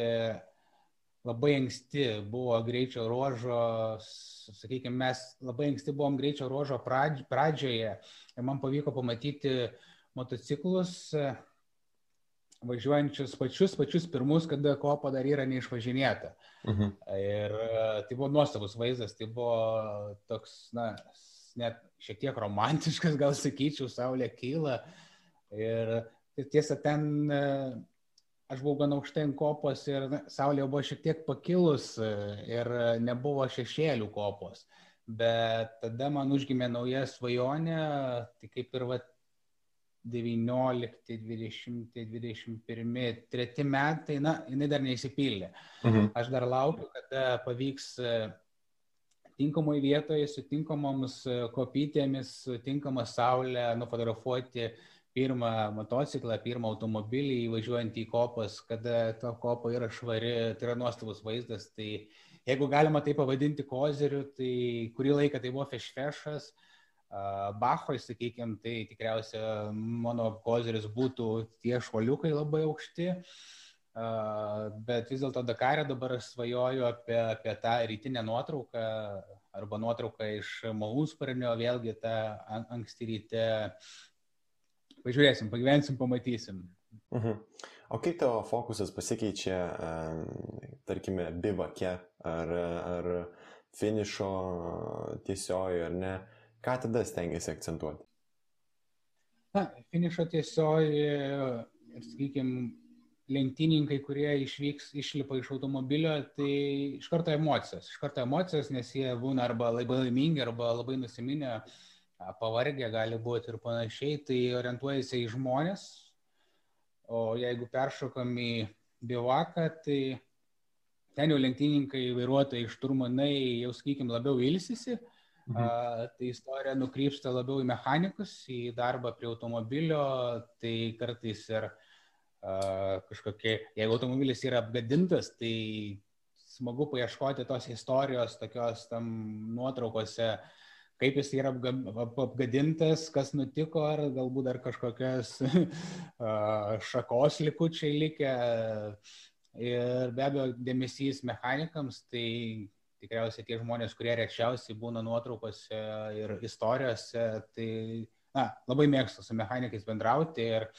labai anksti buvo greičio ruožo sakykime, mes labai anksti buvom greičio ruožo pradžioje ir man pavyko pamatyti motociklus važiuojančius pačius, pačius pirmus, kada kopa dar yra neišvažinėta. Mhm. Ir tai buvo nuostabus vaizdas, tai buvo toks, na, net šiek tiek romantiškas, gal sakyčiau, saulė kyla. Ir tiesa, ten aš buvau gan aukštai ant kopos ir saulė buvo šiek tiek pakilus e, ir nebuvo šešėlių kopos. Bet tada man užgimė nauja svajonė, tai kaip ir va, 19, 20, 21, 3 metai, na, jinai dar neįsipildė. Mhm. Aš dar laukiu, kada pavyks e, tinkamoje vietoje, su tinkamomis e, kopytėmis, su tinkama saulė nufotografuoti pirmą motociklą, pirmą automobilį įvažiuojant į kopas, kada ta kopa yra švari, tai yra nuostabus vaizdas. Tai jeigu galima tai pavadinti kozeriu, tai kurį laiką tai buvo fešfešas, Bachoj, sakykime, tai tikriausia mano kozeris būtų tie šuoliukai labai aukšti. Bet vis dėlto Dakarė dabar svajoju apie, apie tą rytinę nuotrauką arba nuotrauką iš malūnsparnio, vėlgi tą anksti ryte pažiūrėsim, pagyvensim, pamatysim. Mhm. O kaip tavo fokusas pasikeičia, tarkime, bivake ar, ar finišo tiesioji ar ne? Ką tada stengiasi akcentuoti? Na, finišo tiesioji ir, sakykime, lenktyninkai, kurie išvyks, išlipa iš automobilio, tai iš karto emocijos. Iš karto emocijos, nes jie būna arba labai laimingi, arba labai nusiminę, uh, pavargę gali būti ir panašiai, tai orientuojasi į žmonės, o jeigu peršokam į bivaką, tai ten jau lenktyninkai, vairuotojai, šturmanai jau, sakykime, labiau ilsisi, mhm. tai istorija nukrypsta labiau į mechanikus, į darbą prie automobilio, tai kartais ir kažkokie, jeigu automobilis yra apgadintas, tai smagu paieškoti tos istorijos tokios tam nuotraukose, kaip jis yra apgadintas, kas nutiko, ar galbūt dar kažkokias šakos likučiai likę. Ir be abejo, dėmesys mechanikams, tai tikriausiai tie žmonės, kurie rečiausiai būna nuotraukose ir istorijose, tai na, labai mėgstu su mechanikais bendrauti ir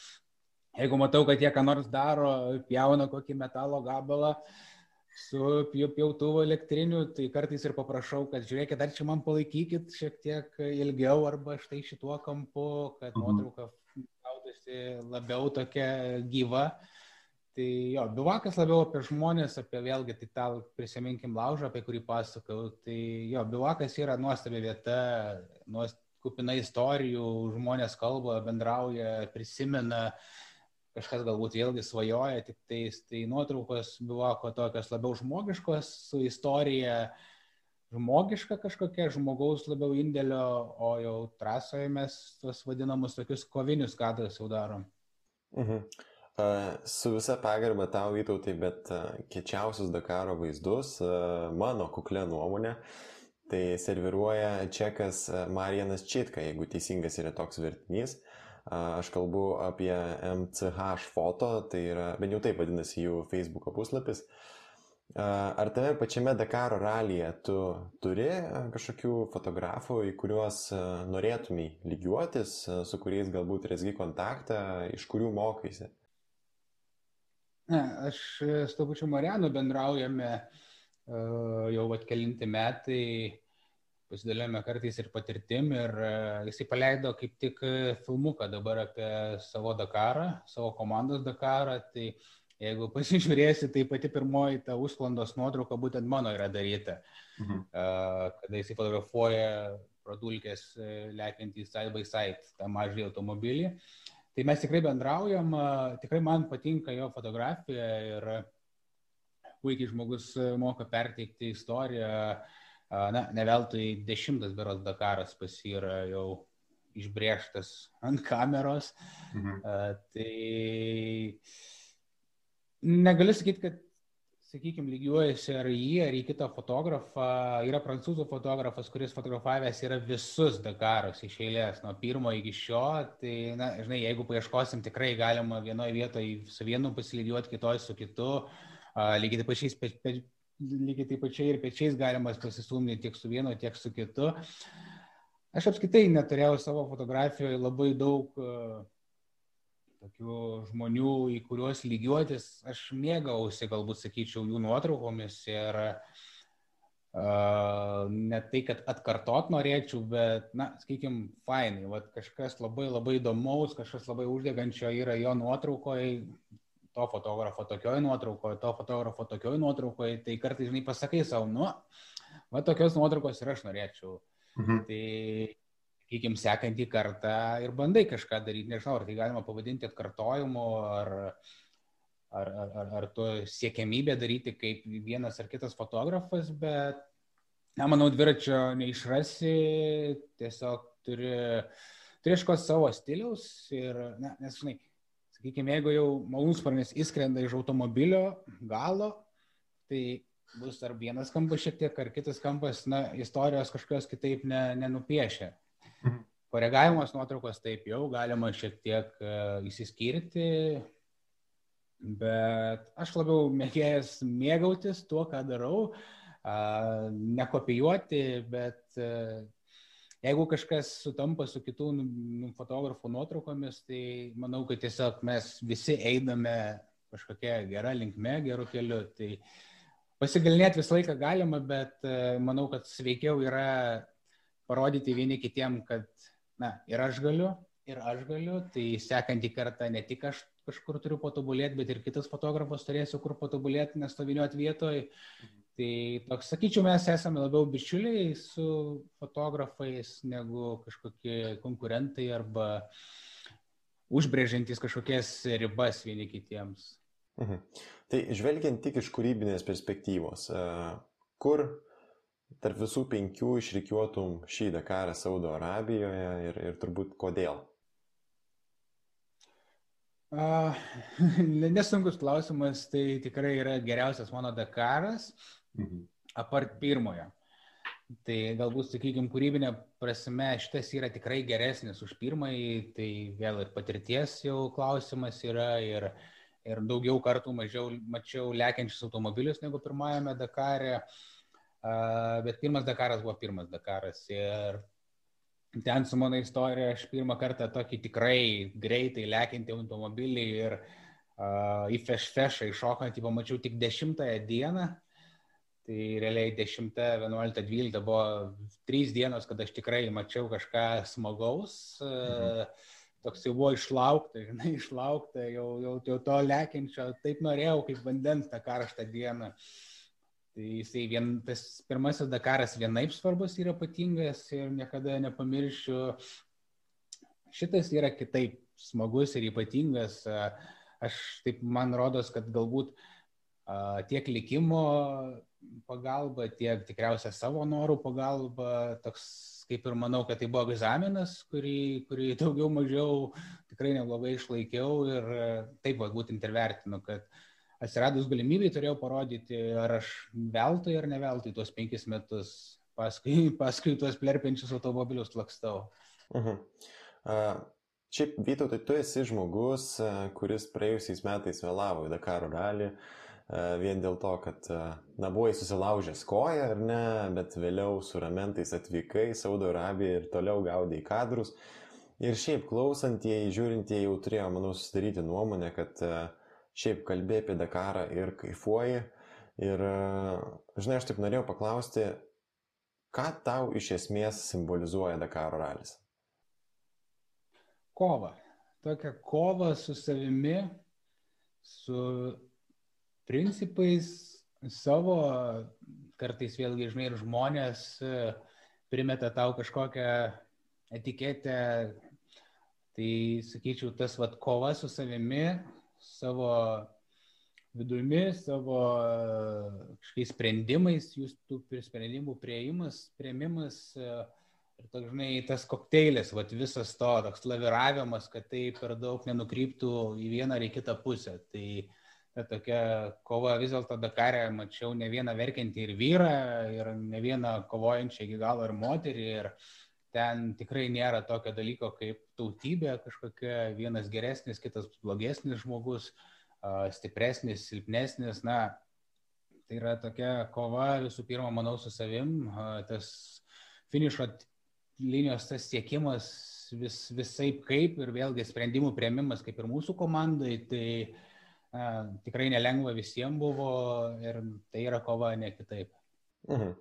jeigu matau, kad jie ką nors daro, pjauna kokį metalo gabalą, uh, su pjautuvo elektriniu, tai kartais ir paprašau, kad žiūrėkit, ar čia man palaikykit šiek tiek ilgiau arba štai šituo kampu, kad mhm. nuotrauka gaudasi labiau tokia gyva. Tai jo, bivakas labiau apie žmonės, apie vėlgi tai tą prisiminkim laužą, apie kurį pasakau. Tai jo, bivakas yra nuostabi vieta, nuostabi kupina istorijų, žmonės kalba, bendrauja, prisimena. Kažkas galbūt vėlgi svajoja, tik tais tai nuotraukos buvo ko tokios labiau žmogiškos, su istorija žmogiška kažkokia, žmogaus labiau indėlio, o jau trasoje mes tuos vadinamus tokius kovinius kadrus jau darom. Mhm. Uh, su visa pagarba tau įtautai, bet kečiausius Dakaro vaizdus, mano kuklė nuomonė, tai serviruoja čekas Marijanas Čitka, jeigu teisingas yra toks vertinys. Aš kalbu apie MCH foto, tai yra, bent jau taip vadinasi jų Facebook puslapis. Ar tame pačiame Dakaro ralyje tu turi kažkokių fotografų, į kuriuos norėtumai lygiuotis, su kuriais galbūt resgi kontaktą, iš kurių mokaisi? Ne, aš su to pačiu Marianu bendraujame jau atkelinti metai pasidalėjome kartais ir patirtim ir e, jisai paleido kaip tik e, filmuką dabar apie savo Dakarą, savo komandos Dakarą. Tai jeigu pasižiūrėsi, tai pati pirmoji ta užsklandos nuotrauka būtent mano yra daryta, mhm. kada jisai fotografuoja pradulkės e, lekiantį side by side tą mažąjį automobilį. Tai mes tikrai bendraujam, tikrai man patinka jo fotografija ir puikiai žmogus moka perteikti istoriją, Na, ne veltui dešimtas beros Dakaras pas jį yra jau išbrėžtas ant kameros. Mhm. Tai negaliu sakyti, kad, sakykime, lygiuojasi ar jį, ar į kitą fotografą. Yra prancūzų fotografas, kuris fotografavęs yra visus Dakarus iš eilės, nuo pirmo iki šio. Tai, na, žinai, jeigu paieškosim, tikrai galima vienoje vietoje su vienu pasilygiuoti, kitoje su kitu. Lygiai taip pačiais pe, pe, lygiai taip pačiai ir pečiais galimas pasistumdyti tiek su vienu, tiek su kitu. Aš apskaitai neturėjau savo fotografijoje labai daug tokių žmonių, į kuriuos lygiuotis. Aš mėgausi, galbūt sakyčiau, jų nuotraukomis ir uh, ne tai, kad atkartot norėčiau, bet, na, sakykime, fainai, Vat kažkas labai labai įdomaus, kažkas labai uždegančio yra jo nuotraukoje, to fotografo tokioj nuotraukoje, to fotografo tokioj nuotraukoje, tai kartais, žinai, pasakai savo, nu, va tokios nuotraukos ir aš norėčiau. Mhm. Tai, sakykim, sekantį kartą ir bandai kažką daryti, nežinau, ar tai galima pavadinti atkartojimu, ar, ar, ar, ar, tu siekiamybė daryti kaip vienas ar kitas fotografas, bet, na, manau, dviračio neišrasi, tiesiog turi, turi iškos savo stiliaus ir, na, nes, žinai, sakykime, jeigu jau malūnsparnis įskrenda iš automobilio galo, tai bus ar vienas kampas šiek tiek, ar kitas kampas, na, istorijos kažkokios kitaip ne, nenupiešia. Mhm. Koregavimas nuotraukos taip jau galima šiek tiek įsiskirti, bet aš labiau mėgėjęs mėgautis tuo, ką darau, nekopijuoti, bet uh, Jeigu kažkas sutampa su kitų nu, nu, fotografų nuotraukomis, tai manau, kad tiesiog mes visi einame kažkokia gera linkme, geru keliu. Tai pasigalinėti visą laiką galima, bet e, manau, kad sveikiau yra parodyti vieni kitiem, kad, na, ir aš galiu, ir aš galiu, tai sekantį kartą ne tik aš kažkur turiu patobulėti, bet ir kitas fotografas turėsiu kur patobulėti, nestoviniuoti vietoje. Mhm. Tai toks, sakyčiau, mes esame labiau bičiuliai su fotografais negu kažkokie konkurentai arba užbrėžiantys kažkokias ribas vieni kitiems. Mhm. Tai žvelgiant tik iš kūrybinės perspektyvos, e, kur tarp visų penkių išrikiuotum šį Dakarą Saudo Arabijoje ir, ir turbūt kodėl? Uh, nesunkus klausimas, tai tikrai yra geriausias mano Dakaras. Uh, Mhm. Apart pirmojo. Tai galbūt, sakykime, kūrybinė prasme šitas yra tikrai geresnis už pirmąjį, tai vėl ir patirties jau klausimas yra ir, ir daugiau kartų mažiau, mačiau lekiančius automobilius negu pirmajame Dakare, bet pirmas Dakaras buvo pirmas Dakaras ir ten su mano istorija aš pirmą kartą tokį tikrai greitai lekiantį automobilį ir uh, į fešfešą iššokantį pamačiau tik dešimtąją dieną Tai realiai 10, 11, 12 buvo trys dienos, kada aš tikrai mačiau kažką smagaus. Mhm. Toks jau buvo išlaukta, žinai, išlaukta, jau, jau, jau to lekiančio, taip norėjau, kaip vandens tą karštą dieną. Tai jisai vien, tas pirmasis Dakaras vienaip svarbus ir ypatingas ir niekada nepamiršiu. Šitas yra kitaip smagus ir ypatingas. Aš taip man rodos, kad galbūt tiek likimo pagalba, tiek tikriausia savo norų pagalba. Toks kaip ir manau, kad tai buvo egzaminas, kurį, kurį daugiau mažiau tikrai neblogai išlaikiau ir taip va, būtent ir vertinu, kad atsiradus galimybėj turėjau parodyti, ar aš veltui ar ne veltui tuos penkis metus paskui, paskui tuos plerpiančius automobilius lakstau. Uh -huh. uh, Šiaip, Vytautai, tu esi žmogus, kuris praėjusiais metais vėlavo į Dakaro ralį vien dėl to, kad, na, buvai susilaužęs koją ar ne, bet vėliau su ramentais atvykai į Saudo Arabiją ir toliau gaudai kadrus. Ir šiaip klausantieji, žiūrintieji jau turėjo, manau, susidaryti nuomonę, kad šiaip kalbė apie Dakarą ir kaifuoji. Ir, žinai, aš taip norėjau paklausti, ką tau iš esmės simbolizuoja Dakaro ralis? Kova. Tokia kova su savimi, su principais savo, kartais vėlgi, žinai, ir žmonės e, primeta tau kažkokią etiketę, tai sakyčiau, tas vad kova su savimi, savo vidumi, savo e, kažkokiais sprendimais, jūs tų sprendimų prieimas, prieimimas e, ir toks, žinai, tas kokteilis, vad visas to, toks laviravimas, kad tai per daug nenukryptų į vieną ar į kitą pusę. Tai ta tokia kova vis dėlto Dakarė, mačiau ne vieną verkiantį ir vyrą, ir ne vieną kovojančią iki galo ir moterį. Ir ten tikrai nėra tokio dalyko kaip tautybė kažkokia, vienas geresnis, kitas blogesnis žmogus, stipresnis, silpnesnis. Na, tai yra tokia kova visų pirma, manau, su savim, tas finišo linijos tas siekimas vis, visai kaip ir vėlgi sprendimų prieimimas kaip ir mūsų komandai. Tai tikrai nelengva visiems buvo ir tai yra kova ne kitaip. Mhm.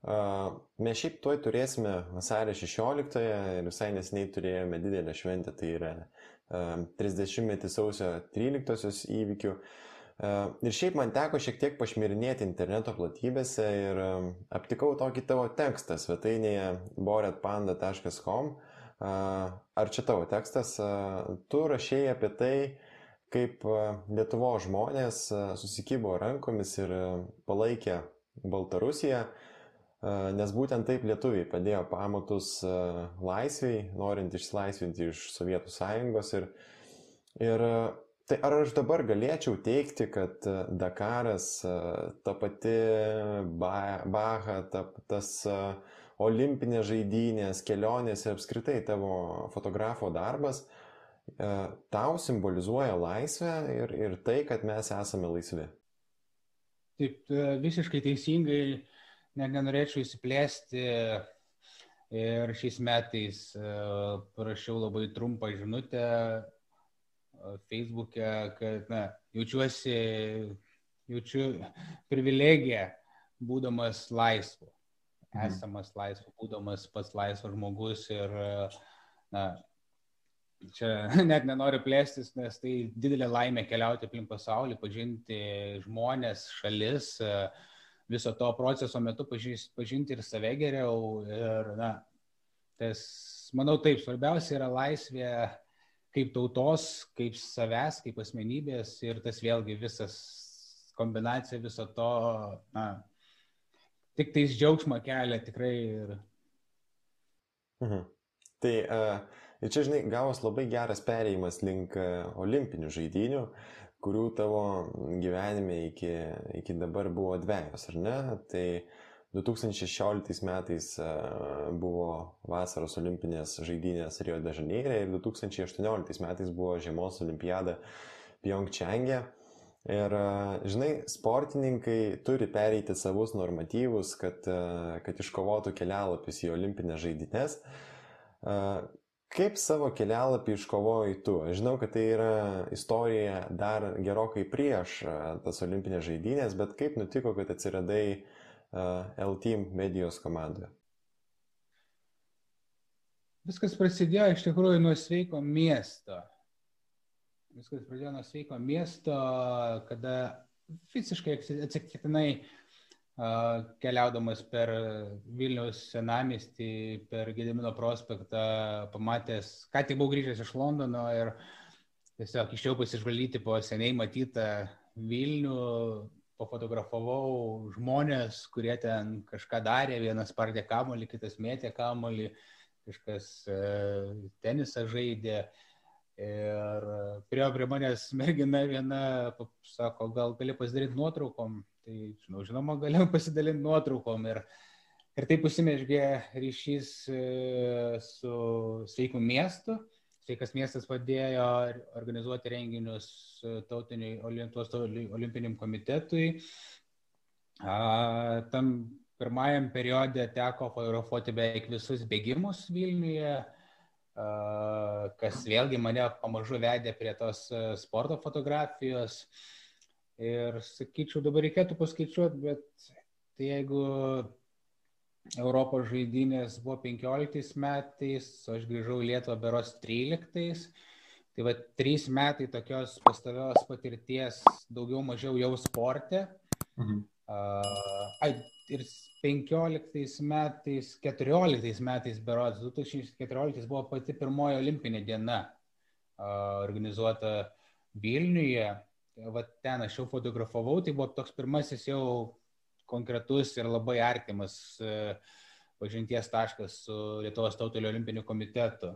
Mes šiaip tuoj turėsime vasario 16 ir visai nesiniai turėjome didelę šventę, tai yra uh, 30 metį sausio 13 įvykių. Ir šiaip man teko šiek tiek pašmirinėti interneto platybėse ir aptikau tokį tavo tekstą svetainėje boretpanda.com. Ar čia tavo tekstas? Tu rašėjai apie tai, kaip Lietuvo žmonės susikybo rankomis ir palaikė Baltarusiją, nes būtent taip lietuviai padėjo pamatus laisviai, norint išsilaisvinti iš Sovietų sąjungos. Ir, ir tai ar aš dabar galėčiau teikti, kad Dakaras, ta pati Baha, ta, tas olimpinės žaidynės, kelionės ir apskritai tavo fotografo darbas, tau simbolizuoja laisvę ir, ir tai, kad mes esame laisvi. Taip, e, visiškai teisingai, nenorėčiau įsiplėsti. Ir šiais metais e, parašiau labai trumpą žinutę Facebook'e, kad na, jaučiuosi, jaučiu privilegiją, būdamas laisvu, mhm. esamas laisvu, būdamas pats laisvas žmogus ir na, čia net nenoriu plėstis, nes tai didelė laimė keliauti aplink pasaulį, pažinti žmonės, šalis, viso to proceso metu pažinti ir save geriau. Ir, na, tas, manau, taip, svarbiausia yra laisvė kaip tautos, kaip savęs, kaip asmenybės ir tas vėlgi visas kombinacija viso to, na, tik tais džiaugsmą kelia tikrai. Ir... Mhm. Tai uh, čia, žinai, gavos labai geras perėjimas link e, olimpinių žaidinių, kurių tavo gyvenime iki, iki dabar buvo dviejos, ar ne? Tai 2016 metais e, buvo vasaros olimpinės žaidynės Rio de Žaneire ir 2018 metais buvo žiemos olimpiada Pjongčiangė. Ir, e, žinai, sportininkai turi pereiti savus normatyvus, kad, kad iškovotų kelialapius į olimpinės žaidynės. Kaip savo kelialapį iškovojai tu? Aš žinau, kad tai yra istorija dar gerokai prieš tas olimpinės žaidynės, bet kaip nutiko, kad atsiradai uh, L-Team medijos komandoje? Viskas prasidėjo iš tikrųjų nuo sveiko miesto. Viskas prasidėjo nuo sveiko miesto, kada visiškai atsitiktinai uh, keliaudamas per Vilniaus senamestį, per Gedimino prospektą, pamatęs, ką tik buvau grįžęs iš Londono ir tiesiog išėjau pasižvalgyti po seniai matytą Vilnių, pofotografavau žmonės, kurie ten kažką darė, vienas pardė kamolį, kitas mėtė kamolį, kažkas e, tenisą žaidė. Ir prie, prie manęs mergina viena, sako, gal gali pasidaryti nuotraukom, Tai, žinau, žinoma, galim pasidalinti nuotraukom ir, ir taip užsimešgė ryšys e, su sveiku miestu. Sveikas miestas padėjo organizuoti renginius tautiniai olimpiniam komitetui. Tam pirmajam periode teko fotografuoti beveik visus bėgimus Vilniuje, kas vėlgi mane pamažu vedė prie tos sporto fotografijos. Ir sakyčiau, dabar reikėtų paskaičiuoti, bet tai jeigu Europos žaidynės buvo 15 metais, o aš grįžau į Lietuvą beros 13. Tai va, trys metai tokios pastovios patirties daugiau mažiau jau sporte. Mhm. Uh, ai, ir 15 metais, 14 metais berods, 2014 buvo pati pirmoji olimpinė diena uh, organizuota Vilniuje. Va ten aš jau fotografavau, tai buvo toks pirmasis jau konkretus ir labai artimas uh, pažinties taškas su Lietuvos tautelio olimpiniu komitetu.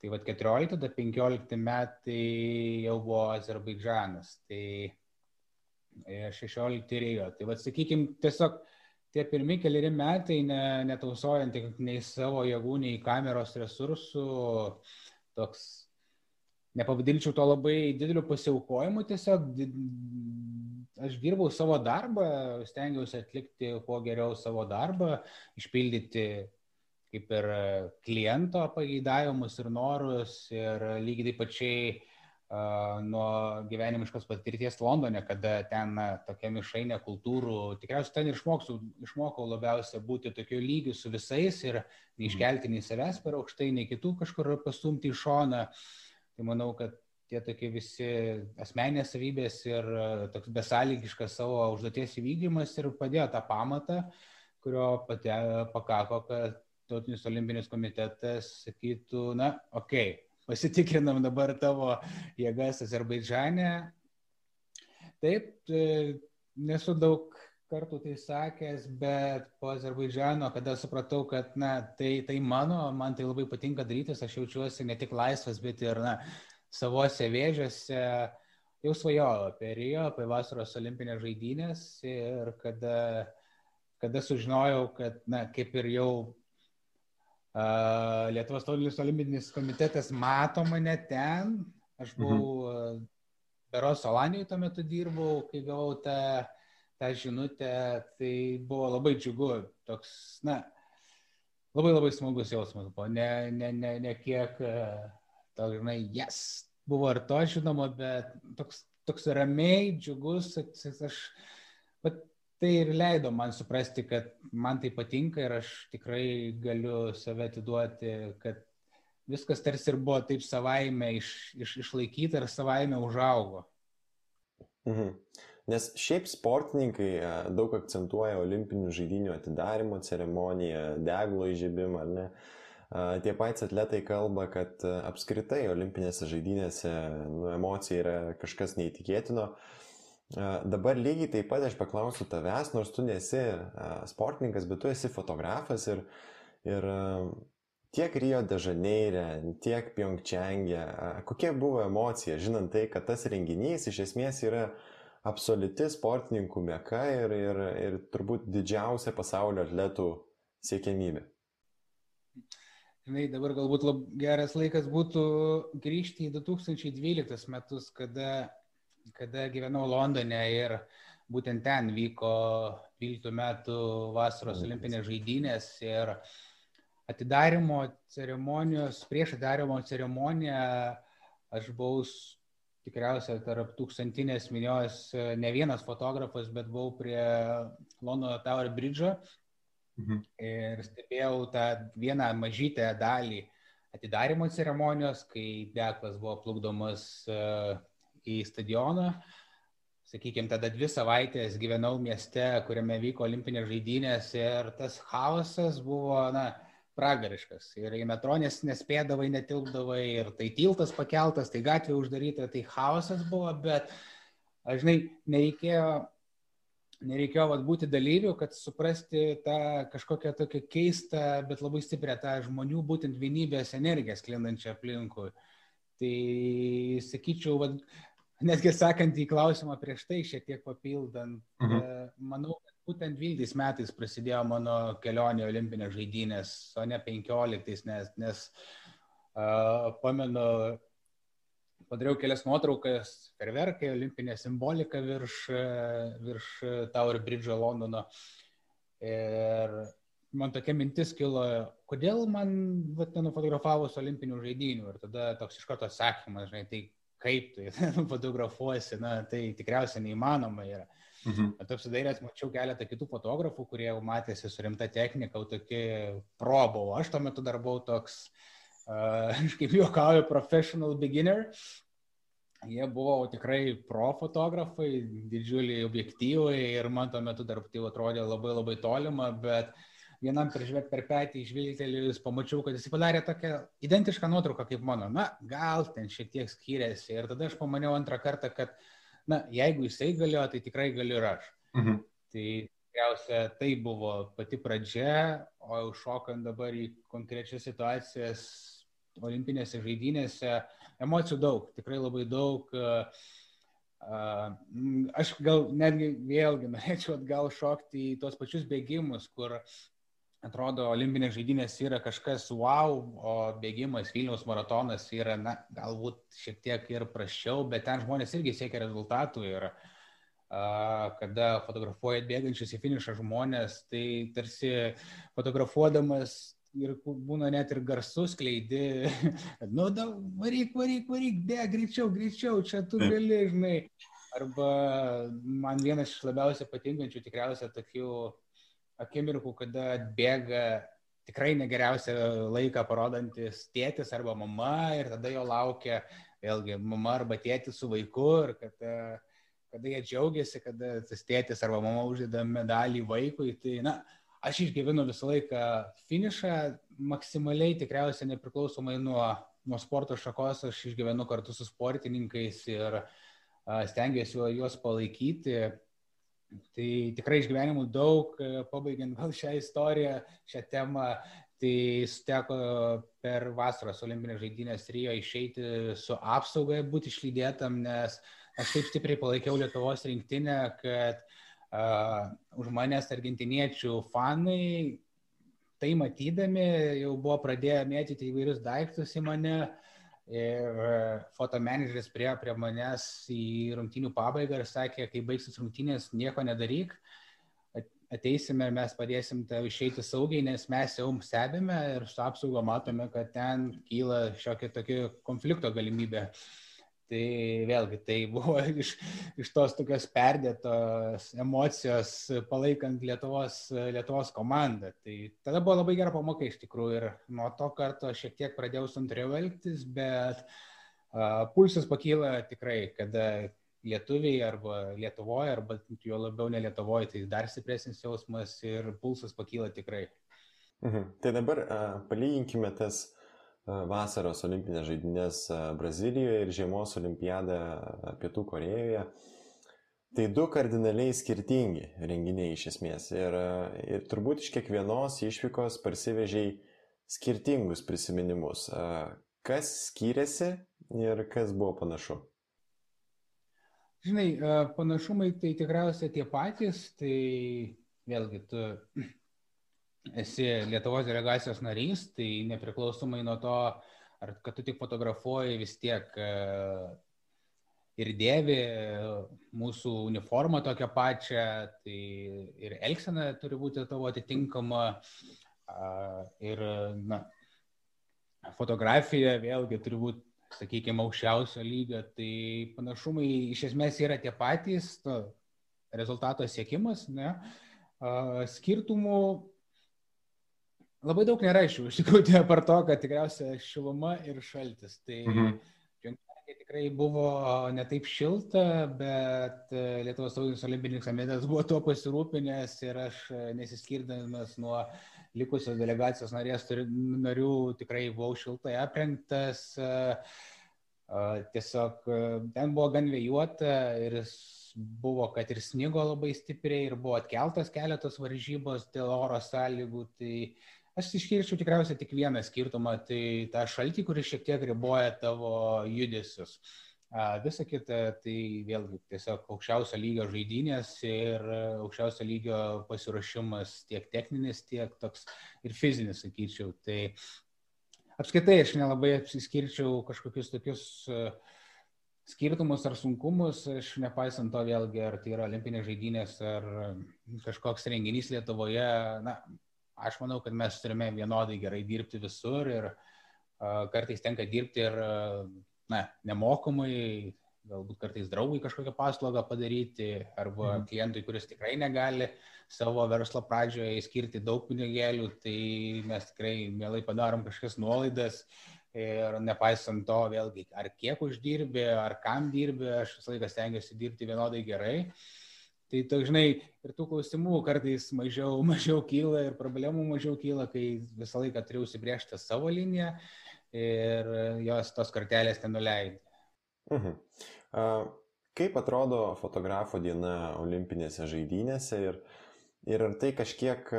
Tai vad 14, tada 15 metai jau buvo Azerbaidžanas. Tai 16 Rio. Tai vad, sakykime, tiesiog tie pirmi keliari metai, ne, netausojant nei savo jėgų, nei kameros resursų, toks, nepavadinčiau to labai dideliu pasiaukojimu, tiesiog aš dirbau savo darbą, stengiausi atlikti kuo geriau savo darbą, išpildyti kaip ir kliento pageidavimus ir norus ir lygiai taip pačiai nuo gyvenimiškos patirties Londone, kada ten tokia mišrainė kultūrų, tikriausiai ten ir išmoksiu, išmokau labiausia būti tokiu lygiu su visais ir neiškelti nei savęs per aukštai, nei kitų kažkur pastumti į šoną. Tai manau, kad tie tokie visi asmenės savybės ir toks besąlygiškas savo užduoties įvykdymas ir padėjo tą pamatą, kurio pate, pakako, kad Tautinis olimpinis komitetas sakytų, na, okei, okay, pasitikrinam dabar tavo jėgas Azerbaidžane. Taip, e, nesu daug kartų tai sakęs, bet po Azerbaidžano, kada supratau, kad na, tai, tai mano, man tai labai patinka daryti, aš jaučiuosi ne tik laisvas, bet ir na, savose vėžiose. Jau svajojau apie Rio, apie vasaros olimpinės žaidynės ir kada, kada sužinojau, kad, na, kaip ir jau Lietuvos tautinis olimpinis komitetas mato mane ten. Aš buvau mhm. Beros Olanijoje tuo metu dirbau, kai gavau tą, tą žinutę, tai buvo labai džiugu. Toks, na, labai labai smagus jausmas buvo. Ne, ne, ne, ne kiek, toks, žinai, yes, buvo ir to žinoma, bet toks, toks ramiai, džiugus, aš, bet tai ir leido man suprasti, kad man tai patinka ir aš tikrai galiu save atiduoti, kad viskas tarsi ir buvo taip savaime iš, iš, išlaikyta ir savaime užaugo. Mhm. Nes šiaip sportininkai e, daug akcentuoja olimpinių žaidynių atidarimo ceremoniją, deglo įžiebimą, ar ne? E, tie patys atletai kalba, kad e, apskritai olimpinėse žaidynėse nu, emocija yra kažkas neįtikėtino. Uh, Dabar lygiai taip pat aš paklausiu tavęs, nors tu nesi sportininkas, bet tu esi fotografas ir, ir tiek Rio de Žaneire, tiek Pyeongchangė, kokia buvo emocija, žinant tai, kad tas renginys iš esmės yra absoliuti sportininkų meka ir, ir, ir turbūt didžiausia pasaulio atletų siekiamybė. Žinai, dabar galbūt lab, geras laikas būtų grįžti į 2012 metus, kada kada gyvenau Londone ir būtent ten vyko 12 metų vasaros olimpinės žaidynės ir atidarimo ceremonijos, prieš atidarimo ceremoniją aš buvau tikriausiai tarp tūkstantinės minios ne vienas fotografas, bet buvau prie Londono Tower Bridge'o mhm. ir stebėjau tą vieną mažytę dalį atidarimo ceremonijos, kai deklas buvo plukdomas į stadioną. Sakykime, tada dvi savaitės gyvenau mieste, kuriame vyko olimpinės žaidynės ir tas chaosas buvo, na, pragariškas. Ir į metro nes, nespėdavai, netilpdavai, ir tai tiltas pakeltas, tai gatvė uždaryta, tai chaosas buvo, bet, aš žinai, nereikėjo, nereikėjo vat, būti dalyviu, kad suprasti tą kažkokią tokią keistą, bet labai stiprią tą žmonių būtent vienybės energiją sklindančią aplinkui. Tai sakyčiau, vat, netgi sakant į klausimą prieš tai, šiek tiek papildant, mhm. Manau, kad būtent 12 metais prasidėjo mano kelionė olimpinės žaidynės, o ne 15, nes, nes Pamenu, padariau kelias nuotraukas, ferverkai, olimpinė simbolika virš, virš Tower Bridge Londono. Ir man tokia mintis kilo, kodėl man vat, nenufotografavus olimpinių žaidinių. Ir tada toks iš karto atsakymas, žinai, tai kaip tu fotografuosi, na, tai tikriausiai neįmanoma yra. Mhm. Bet apsidairęs mačiau keletą kitų fotografų, kurie jau matėsi su rimta technika, jau tokie pro buvo. Aš tuo metu dar buvau toks, uh, kaip juokauju, professional beginner. Jie buvo tikrai pro fotografai, didžiuliai objektyvai ir man tuo metu dar tai atrodė labai labai tolima, bet vienam peržvelgti per petį išvilgtelėjus, pamačiau, kad jis padarė tokią identišką nuotrauką kaip mano. Na, gal ten šiek tiek skiriasi. Ir tada aš pamaniau antrą kartą, kad uh, na, jeigu jisai galėjo, tai tikrai galiu ir aš. Mhm. Tai tikriausia tai buvo pati pradžia, o jau šokant dabar į konkrečias situacijas olimpinėse žaidynėse, emocijų daug, tikrai labai daug. Aš gal netgi vėlgi norėčiau atgal šokti į tos pačius bėgimus, kur atrodo, olimpinės žaidynės yra kažkas wow, o bėgimas Vilniaus maratonas yra, na, galbūt šiek tiek ir prašiau, bet ten žmonės irgi siekia rezultatų ir a, kada fotografuojat bėgančius į finišą žmonės, tai tarsi fotografuodamas ir būna net ir garsus kleidi, nu, da, varyk, varyk, varyk, bėg, greičiau, greičiau, čia tu gali, žinai. Arba man vienas iš labiausiai patinkančių tikriausiai tokių akimirkų, kada atbėga tikrai negeriausią laiką parodantis tėtis arba mama ir tada jo laukia vėlgi mama arba tėtis su vaiku ir kad, kada jie džiaugiasi, kada tas tėtis arba mama uždeda medalį vaikui, tai na, aš išgyvenu visą laiką finišą, maksimaliai tikriausiai nepriklausomai nuo, nuo sporto šakos, aš išgyvenu kartu su sportininkais ir stengiuosi juos palaikyti Tai tikrai išgyvenimų daug, e, pabaigiant gal šią istoriją, šią temą, tai suteko per vasaros olimpinės žaidynės Rio išeiti su apsauga, būti išlydėtam, nes aš taip stipriai palaikiau Lietuvos rinktinę, kad uh, už manęs argentiniečių fanai tai matydami jau buvo pradėję mėtyti įvairius daiktus į mane. Uh, Ir e, fotomenedžeris prie, prie manęs į rungtynių pabaigą ir sakė, kai baigsis rungtynės, nieko nedaryk, ateisime ir mes padėsim tau išeiti saugiai, nes mes jau stebime ir su apsaugo matome, kad ten kyla šiokia tokia konflikto galimybė. Tai vėlgi, tai buvo iš, iš tos tokios perdėtos emocijos palaikant Lietuvos, Lietuvos komandą. Tai tada buvo labai gera pamoka iš tikrųjų ir nuo to karto šiek tiek pradėjau santriau elgtis, bet uh, pulsas pakyla tikrai, kada lietuviai arba Lietuvoje, arba jo labiau ne Lietuvoje, tai dar stipresnis jausmas ir pulsas pakyla tikrai. Mhm. Tai dabar uh, palyginkime tas vasaros olimpinės žaidynės Brazilijoje ir žiemos olimpiadą Pietų Korejoje. Tai du kardinaliai skirtingi renginiai iš esmės. Ir, ir turbūt iš kiekvienos išvykos parsivežiai skirtingus prisiminimus. Kas skyrėsi ir kas buvo panašu? Žinai, panašumai tai tikriausiai tie patys, tai vėlgi tu esi Lietuvos delegacijos narys, tai nepriklausomai nuo to, ar kad tu tik fotografuoji vis tiek e, ir dėvi mūsų uniformą tokią pačią, tai ir elgsena turi būti tavo atitinkama. Ir na, fotografija vėlgi turi būti, sakykime, aukščiausio lygio. Tai panašumai iš esmės yra tie patys, nu, rezultato siekimas. Ne? Skirtumų Labai daug nėra iš jų, iš tikrųjų, tai apart to, kad tikriausiai šiluma ir šaltis. Tai mhm. Junktinė tikrai buvo ne taip šilta, bet e, Lietuvos tautinis olimpinis komitetas buvo tuo pasirūpinęs ir aš e, nesiskirdamas nuo likusios delegacijos narės narių tikrai buvau šiltai aprengtas. E, tiesiog ten buvo gan vėjuota ir buvo, kad ir snigo labai stipriai ir buvo atkeltas keletos varžybos dėl oro sąlygų. Tai Aš išskirčiau tikriausiai tik vieną skirtumą, tai tą šaltį, kuris šiek tiek riboja tavo judesius. Visa kita, tai vėlgi tiesiog aukščiausio lygio žaidynės ir aukščiausio lygio pasiruošimas tiek techninis, tiek toks ir fizinis, sakyčiau. Tai apskaitai aš nelabai apsiskirčiau kažkokius tokius uh, skirtumus ar sunkumus, aš nepaisant to vėlgi, ar tai yra olimpinės žaidynės, ar kažkoks renginys Lietuvoje, na, aš manau, kad mes turime vienodai gerai dirbti visur ir uh, kartais tenka dirbti ir, uh, na, nemokamai, galbūt kartais draugui kažkokią paslaugą padaryti, arba mhm. klientui, kuris tikrai negali savo verslo pradžioje įskirti daug pinigėlių, tai mes tikrai mielai padarom kažkokias nuolaidas ir nepaisant to, vėlgi, ar kiek uždirbi, ar kam dirbi, aš visą laiką stengiuosi dirbti vienodai gerai. Tai toks, žinai, ir tų klausimų kartais mažiau, mažiau kyla ir problemų mažiau kyla, kai visą laiką turiu užsibriežti savo liniją ir jos tos kartelės ten nuleidžia. Mhm. Kaip atrodo fotografo diena olimpinėse žaidynėse ir, ir ar tai kažkiek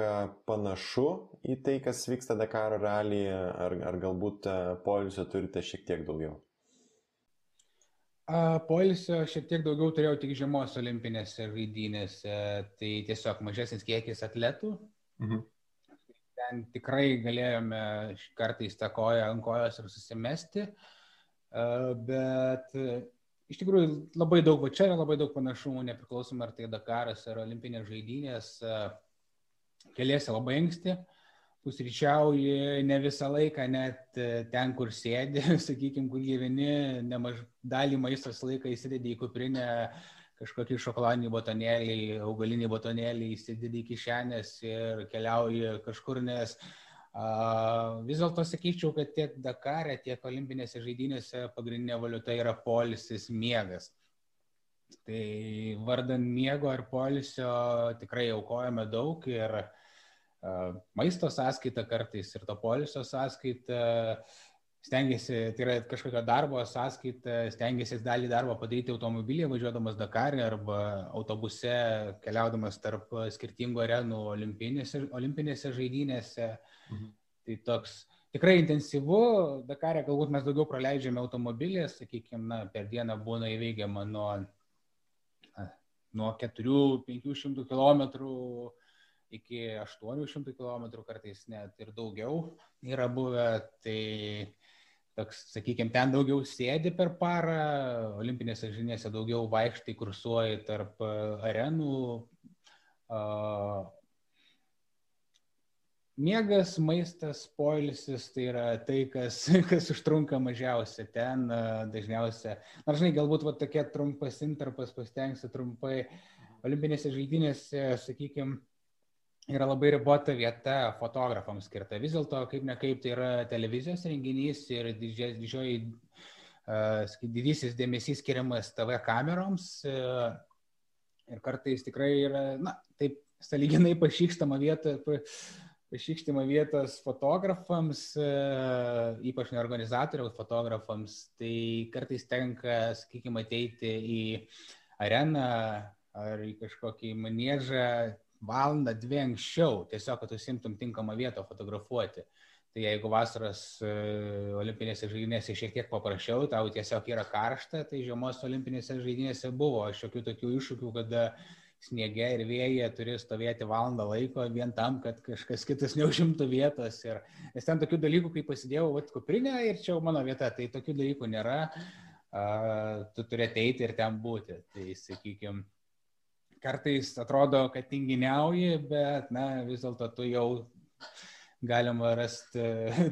panašu į tai, kas vyksta Dakaro ralyje, ar, ar galbūt polisio turite šiek tiek daugiau? Polisio šiek tiek daugiau turėjau tik žiemos olimpinėse žaidynėse, tai tiesiog mažesnis kiekis atletų. Mhm. Ten tikrai galėjome kartais tą koją ant kojos ir susimesti, bet iš tikrųjų labai daug, va čia yra labai daug panašumų, nepriklausomai ar tai Dakaras ar Olimpinės žaidynės, keliasi labai anksti, pusryčiauji ne visą laiką, net ten, kur sėdi, sakykime, kur gyveni, nemaž dalį maistos laiką įsidedi į kuprinę kažkokį šokoladinį botonėlį, augalinį botonėlį, įsidedi į kišenės ir keliauji kažkur, nes uh, Vis dėlto sakyčiau, kad tiek Dakare, tiek olimpinėse žaidynėse pagrindinė valiuta yra polisis miegas. Tai vardant miego ir polisio tikrai aukojame daug ir maisto sąskaita kartais ir to polisio sąskaita stengiasi, tai yra kažkokio darbo sąskaita, stengiasi dalį darbo padaryti automobilyje, važiuodamas Dakarį arba autobuse, keliaudamas tarp skirtingų arenų olimpinėse, olimpinėse žaidynėse. Mhm. Tai toks tikrai intensyvu, Dakarė galbūt mes daugiau praleidžiame automobilyje, sakykime, per dieną būna įveikiama nuo, nuo 4-500 km iki 800 km, kartais net ir daugiau yra buvę. Tai toks, sakykime, ten daugiau sėdi per parą, olimpinėse žinėse daugiau vaikštai, kursuoji tarp e, arenų. Miegas, maistas, poilsis tai yra tai, kas, kas užtrunka mažiausia. Ten uh, dažniausia, nors žinai, galbūt va, tokia trumpas interpas, pasitengsiu trumpai, olimpinėse žaidynėse, sakykime, yra labai ribota vieta fotografams skirta. Vis dėlto, kaip ne kaip, tai yra televizijos renginys ir didžioji uh, didysis dėmesys skiriamas TV kameroms. Uh, ir kartais tikrai yra, na, taip, saliginai pašykstama vieta, pašykštama vietos fotografams, uh, ypač ne organizatoriaus fotografams, tai kartais tenka, sakykime, ateiti į areną ar į kažkokį manėžą valandą, dvi anksčiau, tiesiog, kad užsimtum tinkamą vietą fotografuoti. Tai jeigu vasaros e, olimpinėse žaidynėse šiek tiek paprasčiau, tau tiesiog yra karšta, tai žiemos olimpinėse žaidynėse buvo šiokių tokių iššūkių, kada sniege ir vėje turi stovėti valandą laiko vien tam, kad kažkas kitas neužimtų vietos. Ir, nes ten tokių dalykų, kai pasidėjau vat, kuprinę ir čia mano vieta, tai tokių dalykų nėra. Uh, tu turi ateiti ir ten būti. Tai, sakykime, kartais atrodo, kad tinginiauji, bet, na, vis dėlto tu jau galima rasti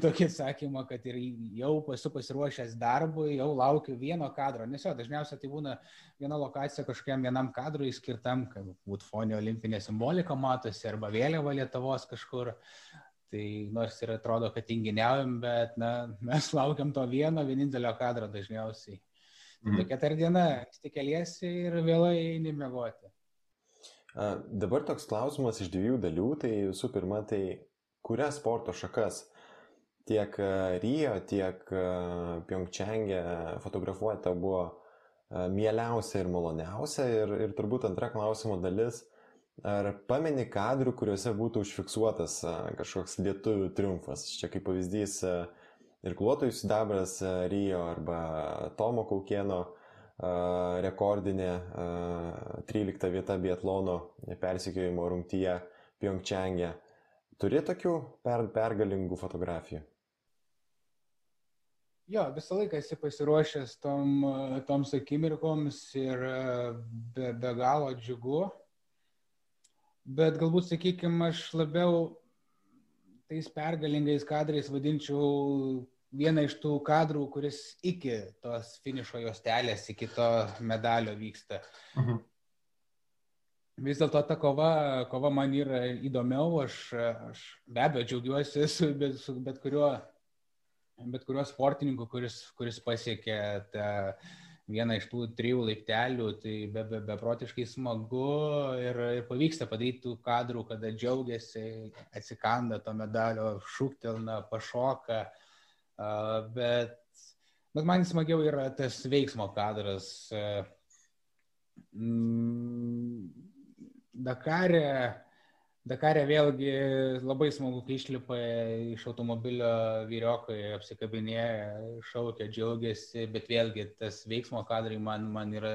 tokį atsakymą, kad ir jau esu pasiruošęs darbui, jau laukiu vieno kadro. Nes jo, dažniausiai tai būna viena lokacija kažkokiam vienam kadrui skirtam, kad būt fonio olimpinė simbolika matosi arba vėliava Lietuvos kažkur. Tai nors ir atrodo, kad tinginiaujam, bet na, mes laukiam to vieno vienintelio kadro dažniausiai. Mm. Tokia tar diena, tik keliesi ir vėlai eini miegoti. Dabar toks klausimas iš dviejų dalių. Tai visų pirma, tai kurias sporto šakas tiek Rio, tiek Pyeongchang'e fotografuoti tau buvo mieliausia ir maloniausia. Ir, ir turbūt antra klausimo dalis, ar pameni kadrų, kuriuose būtų užfiksuotas kažkoks lietuvių triumfas. Čia kaip pavyzdys ir kluotojų sidabras Rio arba Tomo Kaukieno rekordinė 13 vieta biatlono persikėjimo rungtyje Pyeongchang'e. Turi tokių per, pergalingų fotografijų? Jo, visą laiką esi pasiruošęs tom, toms akimirkoms ir be, be galo džiugu. Bet galbūt, sakykime, aš labiau tais pergalingais kadrais vadinčiau vieną iš tų kadrų, kuris iki tos finišo juostelės, iki to medalio vyksta. Mhm. Vis dėlto ta kova, kova man yra įdomiau, aš, aš be abejo džiaugiuosi su bet, su bet kuriuo, bet kuriuo sportininku, kuris, kuris pasiekė tą vieną iš tų trijų laiptelių, tai be, be, beprotiškai smagu ir, ir pavyksta padaryti tų kadrų, kada džiaugiasi, atsikanda to medalio, šūktelna, pašoka, bet, bet man smagiau yra tas veiksmo kadras. Mm, Dakarė, Dakarė vėlgi labai smagu, kai išlipa iš automobilio vyriokai, apsikabinėja, šaukia, džiaugiasi, bet vėlgi tas veiksmo kadrai man, man yra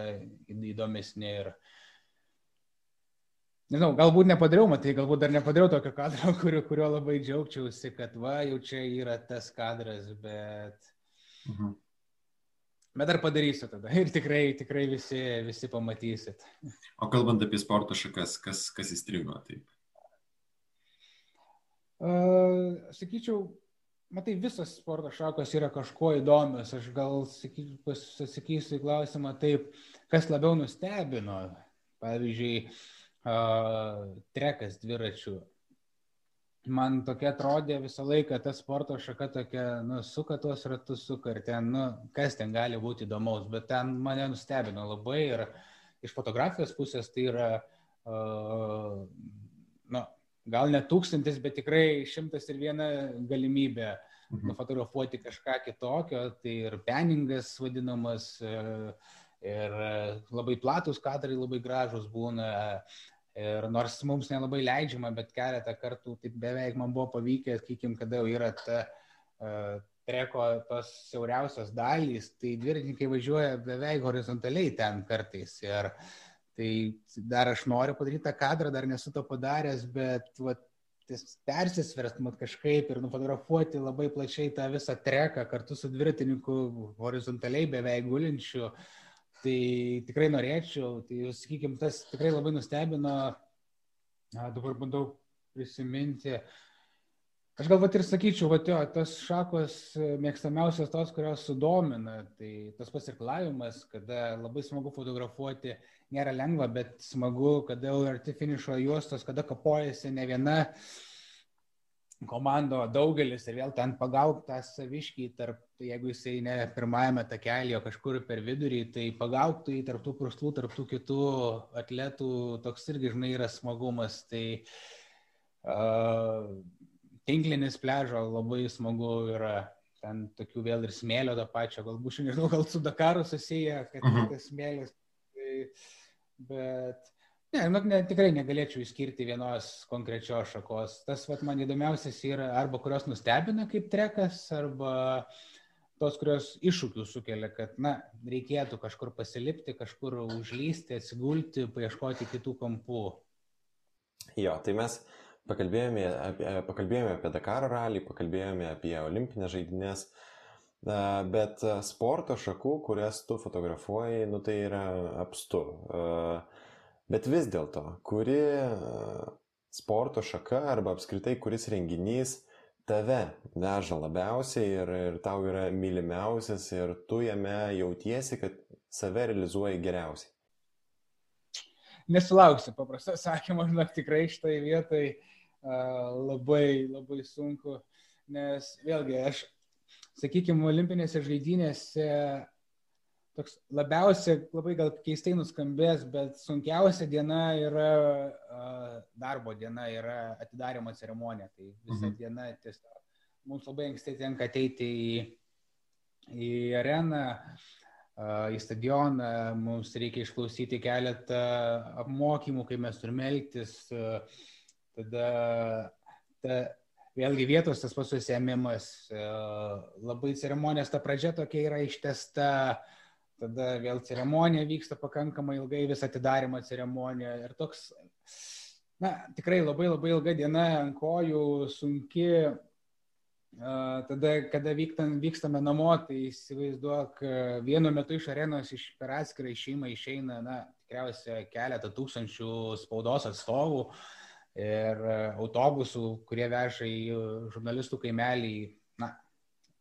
įdomesni ir Nežinau, galbūt nepadariau, matai, galbūt dar nepadariau tokio kadro, kurio, kurio labai džiaugčiausi, kad va, jau čia yra tas kadras, bet... Mhm. Bet dar padarysiu tada ir tikrai, tikrai visi, visi pamatysit. O kalbant apie sporto šakas, kas, kas įstrigo taip? Uh, sakyčiau, matai, visas sporto šakos yra kažkuo įdomios. Aš gal pasakysiu į klausimą taip, kas labiau nustebino. Pavyzdžiui, uh, trekas dviračių man tokia atrodė visą laiką ta sporto šaka tokia, nu, suka tuos ratus, suka ir ten, nu, kas ten gali būti įdomaus, bet ten mane nustebino labai ir iš fotografijos pusės tai yra, uh, nu, gal ne tūkstantis, bet tikrai šimtas ir viena galimybė mhm. nufotografuoti kažką kitokio, tai ir peningas vadinamas, uh, ir labai platus kadrai, labai gražus būna. Ir nors mums nelabai leidžiama, bet keletą kartų taip beveik man buvo pavykę, sakykim, kada jau yra ta uh, treko tos siauriausios dalys, tai dviratininkai važiuoja beveik horizontaliai ten kartais. Ir tai dar aš noriu padaryti tą kadrą, dar nesu to padaręs, bet vat, persisverst mat kažkaip ir nufotografuoti labai plačiai tą visą treką kartu su dviratininku horizontaliai beveik gulinčiu. Uh, Tai tikrai norėčiau, tai sakykime, tas tikrai labai nustebino, A, dabar bandau prisiminti. Aš galbūt ir sakyčiau, va, jo, tas šakos mėgstamiausios tos, kurios sudomina, tai tas pasirklavimas, kada labai smagu fotografuoti, nėra lengva, bet smagu, kada jau arti finišo juostos, kada kapojasi ne viena komando daugelis ir vėl ten pagauk tą saviškį tarp, jeigu jisai ne pirmajame takelėje, kažkur per vidurį, tai pagauk tai tarp tų purslų, tarp tų kitų atletų, toks irgi, žinai, yra smagumas. Tai uh, tinklinis pležo labai smagu yra, ten tokių vėl ir smėlio to pačio, galbūt, nežinau, gal su Dakaru susiję, kad uh mhm. -huh. tas smėlis. Tai, bet Ne, nu, ne, tikrai negalėčiau išskirti vienos konkrečios šakos. Tas, vat, man įdomiausias yra arba kurios nustebina kaip trekas, arba tos, kurios iššūkių sukelia, kad, na, reikėtų kažkur pasilipti, kažkur užlysti, atsigulti, paieškoti kitų kampų. Jo, tai mes pakalbėjome apie, pakalbėjome apie Dakaro ralį, pakalbėjome apie olimpinės žaidynės, bet sporto šakų, kurias tu fotografuoji, nu tai yra apstu. Bet vis dėlto, kuri sporto šaka arba apskritai kuris renginys tave veža labiausiai ir, ir tau yra mylimiausias ir tu jame jautiesi, kad save realizuoji geriausiai? Nesulauksiu paprastą atsakymą, žinok, tikrai šitai vietai uh, labai, labai sunku, nes vėlgi aš, sakykime, olimpinėse žaidynėse toks labiausiai, labai gal keistai nuskambės, bet sunkiausia diena yra darbo diena, yra atidarimo ceremonija. Tai visa mhm. diena tiesiog mums labai anksti tenka ateiti į, į areną, į stadioną, mums reikia išklausyti keletą apmokymų, kaip mes turime elgtis. Tada ta, vėlgi vietos tas pats susėmimas, labai ceremonijos ta pradžia tokia yra ištesta. Uh, tada vėl ceremonija vyksta pakankamai ilgai, vis atidarimo ceremonija ir toks, na, tikrai labai labai ilga diena ant kojų, sunki, tada, kada vyktam, vykstame namo, tai įsivaizduok, vienu metu iš arenos iš per atskirą išėjimą išeina, na, tikriausiai keletą tūkstančių spaudos atstovų ir autobusų, kurie veža į žurnalistų kaimelį,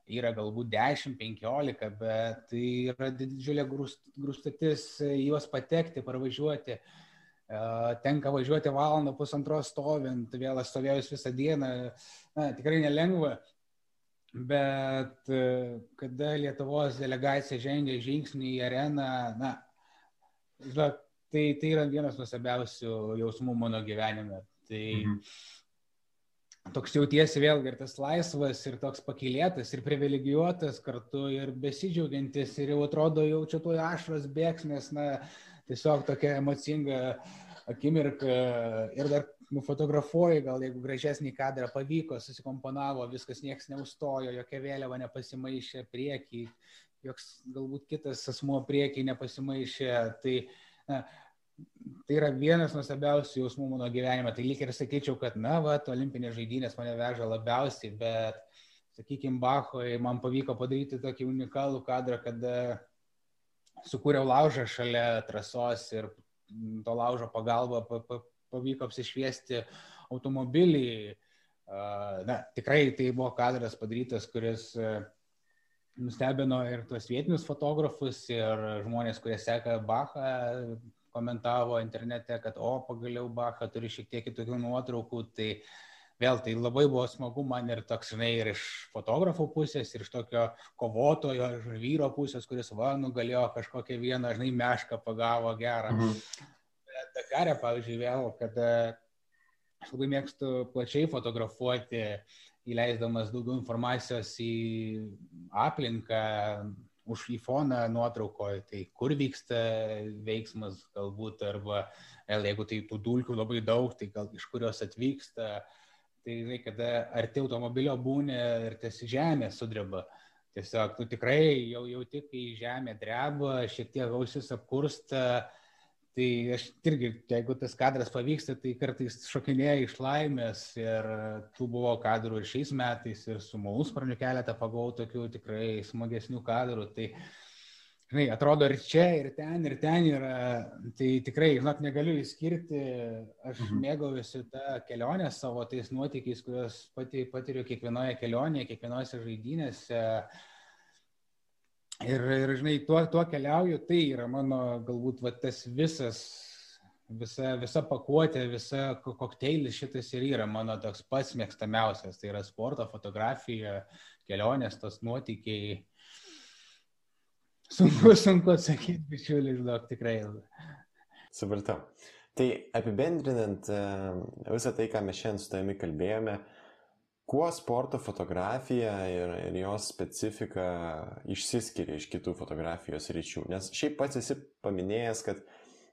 yra galbūt 10-15, bet tai yra didžiulė grūstatis juos patekti, parvažiuoti. Tenka važiuoti valandą pusantros stovint, vėl aš stovėjus visą dieną, na, tikrai nelengva, bet kada Lietuvos delegacija žengia žingsnį į areną, na, žinok, tai, tai yra vienas nuostabiausių jausmų mano gyvenime. Tai, mhm toks jautiesi vėlgi ir tas laisvas, ir toks pakilėtas, ir privilegijuotas kartu, ir besidžiaugiantis, ir jau atrodo, jau čia tuoj ašras bėgs, nes, na, tiesiog tokia emocinga akimirka ir dar nufotografuoji, gal jeigu gražesnį kadrą pavyko, susikomponavo, viskas niekas neustojo, jokia vėliava nepasimaišė priekį, joks galbūt kitas asmuo priekį nepasimaišė. Tai, na, tai yra vienas nuostabiausių jausmų mano gyvenime. Tai lyg ir sakyčiau, kad, na, va, olimpinės žaidynės mane veža labiausiai, bet, sakykime, Bachoje man pavyko padaryti tokį unikalų kadrą, kad sukūriau laužą šalia trasos ir to laužo pagalba pavyko apsišviesti automobilį. Na, tikrai tai buvo kadras padarytas, kuris nustebino ir tuos vietinius fotografus, ir žmonės, kurie seka Bachą, komentavo internete, kad o, pagaliau Bacha turi šiek tiek kitokių nuotraukų, tai vėl tai labai buvo smagu man ir toks, žinai, ir iš fotografų pusės, ir iš tokio kovotojo, iš vyro pusės, kuris, va, nugalėjo kažkokią vieną, žinai, mešką pagavo gerą. Mhm. Dakarė, pavyzdžiui, vėl, kad aš labai mėgstu plačiai fotografuoti, įleisdamas daugiau informacijos į aplinką, už į foną nuotraukoje, tai kur vyksta veiksmas galbūt, arba vėl jeigu tai tų dulkių labai daug, tai gal iš kurios atvyksta, tai žinai, kada arti automobilio būni ir tas žemė sudreba. Tiesiog tu tikrai jau jauti, kai žemė dreba, šiek tiek ausis apkursta, Tai aš irgi, jeigu tas kadras pavyksta, tai kartais šokinėja iš laimės ir tų buvo kadrų ir šiais metais, ir su malusparniu keletą pagau tokių tikrai smagesnių kadrų. Tai, žinai, atrodo ir čia, ir ten, ir ten yra, tai tikrai, žinot, negaliu įskirti, aš mhm. mėgaujuosi tą kelionę savo tais nuotykiais, kuriuos pati patiriu kiekvienoje kelionėje, kiekvienose žaidynėse. Uh, Ir, ir žinai, tuo, tuo keliauju, tai yra mano galbūt va, tas visas, visa, visa pakuotė, visa kokteilis šitas ir yra mano toks pats mėgstamiausias. Tai yra sporto, fotografija, kelionės, tos nuotykiai. Sunku, sunku atsakyti, bičiuliai, žinok, tikrai. Supratau. Tai apibendrinant e, visą tai, ką mes šiandien su tavimi kalbėjome, uh, Kuo sporto fotografija ir, ir jos specifika išsiskiria iš kitų fotografijos ryčių? Nes šiaip pats esi paminėjęs, kad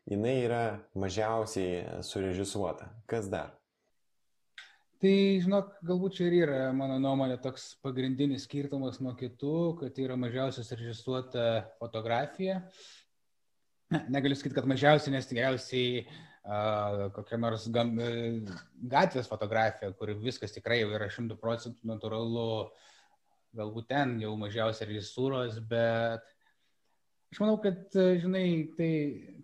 jinai yra mažiausiai surežisuota. Kas dar? Tai, žinok, galbūt čia ir yra mano nuomonė toks pagrindinis skirtumas nuo kitų, kad tai yra mažiausiai surežisuota fotografija. Negaliu sakyti, kad mažiausiai, nes tikriausiai kokia nors gam, e, gatvės fotografija, kur viskas tikrai jau yra šimtų procentų natūralu, galbūt ten jau mažiausia režisūros, bet aš manau, kad, e, žinai, tai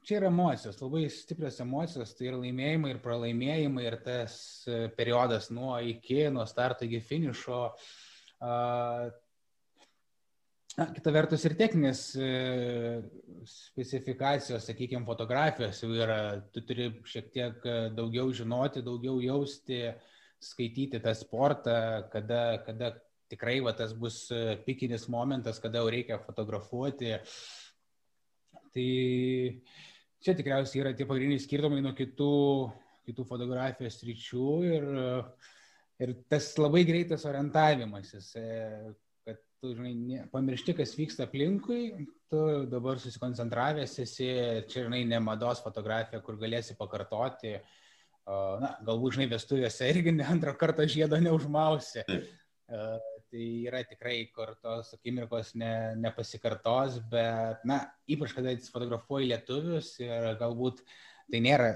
čia yra emocijos, labai stiprios emocijos, tai ir laimėjimai, ir pralaimėjimai, ir tas e, periodas nuo iki, nuo starto iki finišo. Uh, Na, kita vertus ir techninės e, specifikacijos, sakykime, fotografijos jau yra, tu turi šiek tiek e, daugiau žinoti, daugiau jausti, skaityti tą sportą, kada, kada tikrai va, tas bus e, pikinis momentas, kada jau reikia fotografuoti. Tai čia tikriausiai yra tie pagrindiniai skirtumai nuo kitų, kitų fotografijos ryčių ir, ir tas labai greitas orientavimasis tu, žinai, ne, pamiršti, kas vyksta aplinkui, tu dabar susikoncentravęs esi, čia, žinai, ne mados fotografija, kur galėsi pakartoti, na, galbūt, žinai, vestuvėse irgi ne antrą kartą žiedo neužmausi. Tai yra tikrai, kur tos akimirkos ne, nepasikartos, bet, na, ypač kada fotografuoji lietuvius ir galbūt tai nėra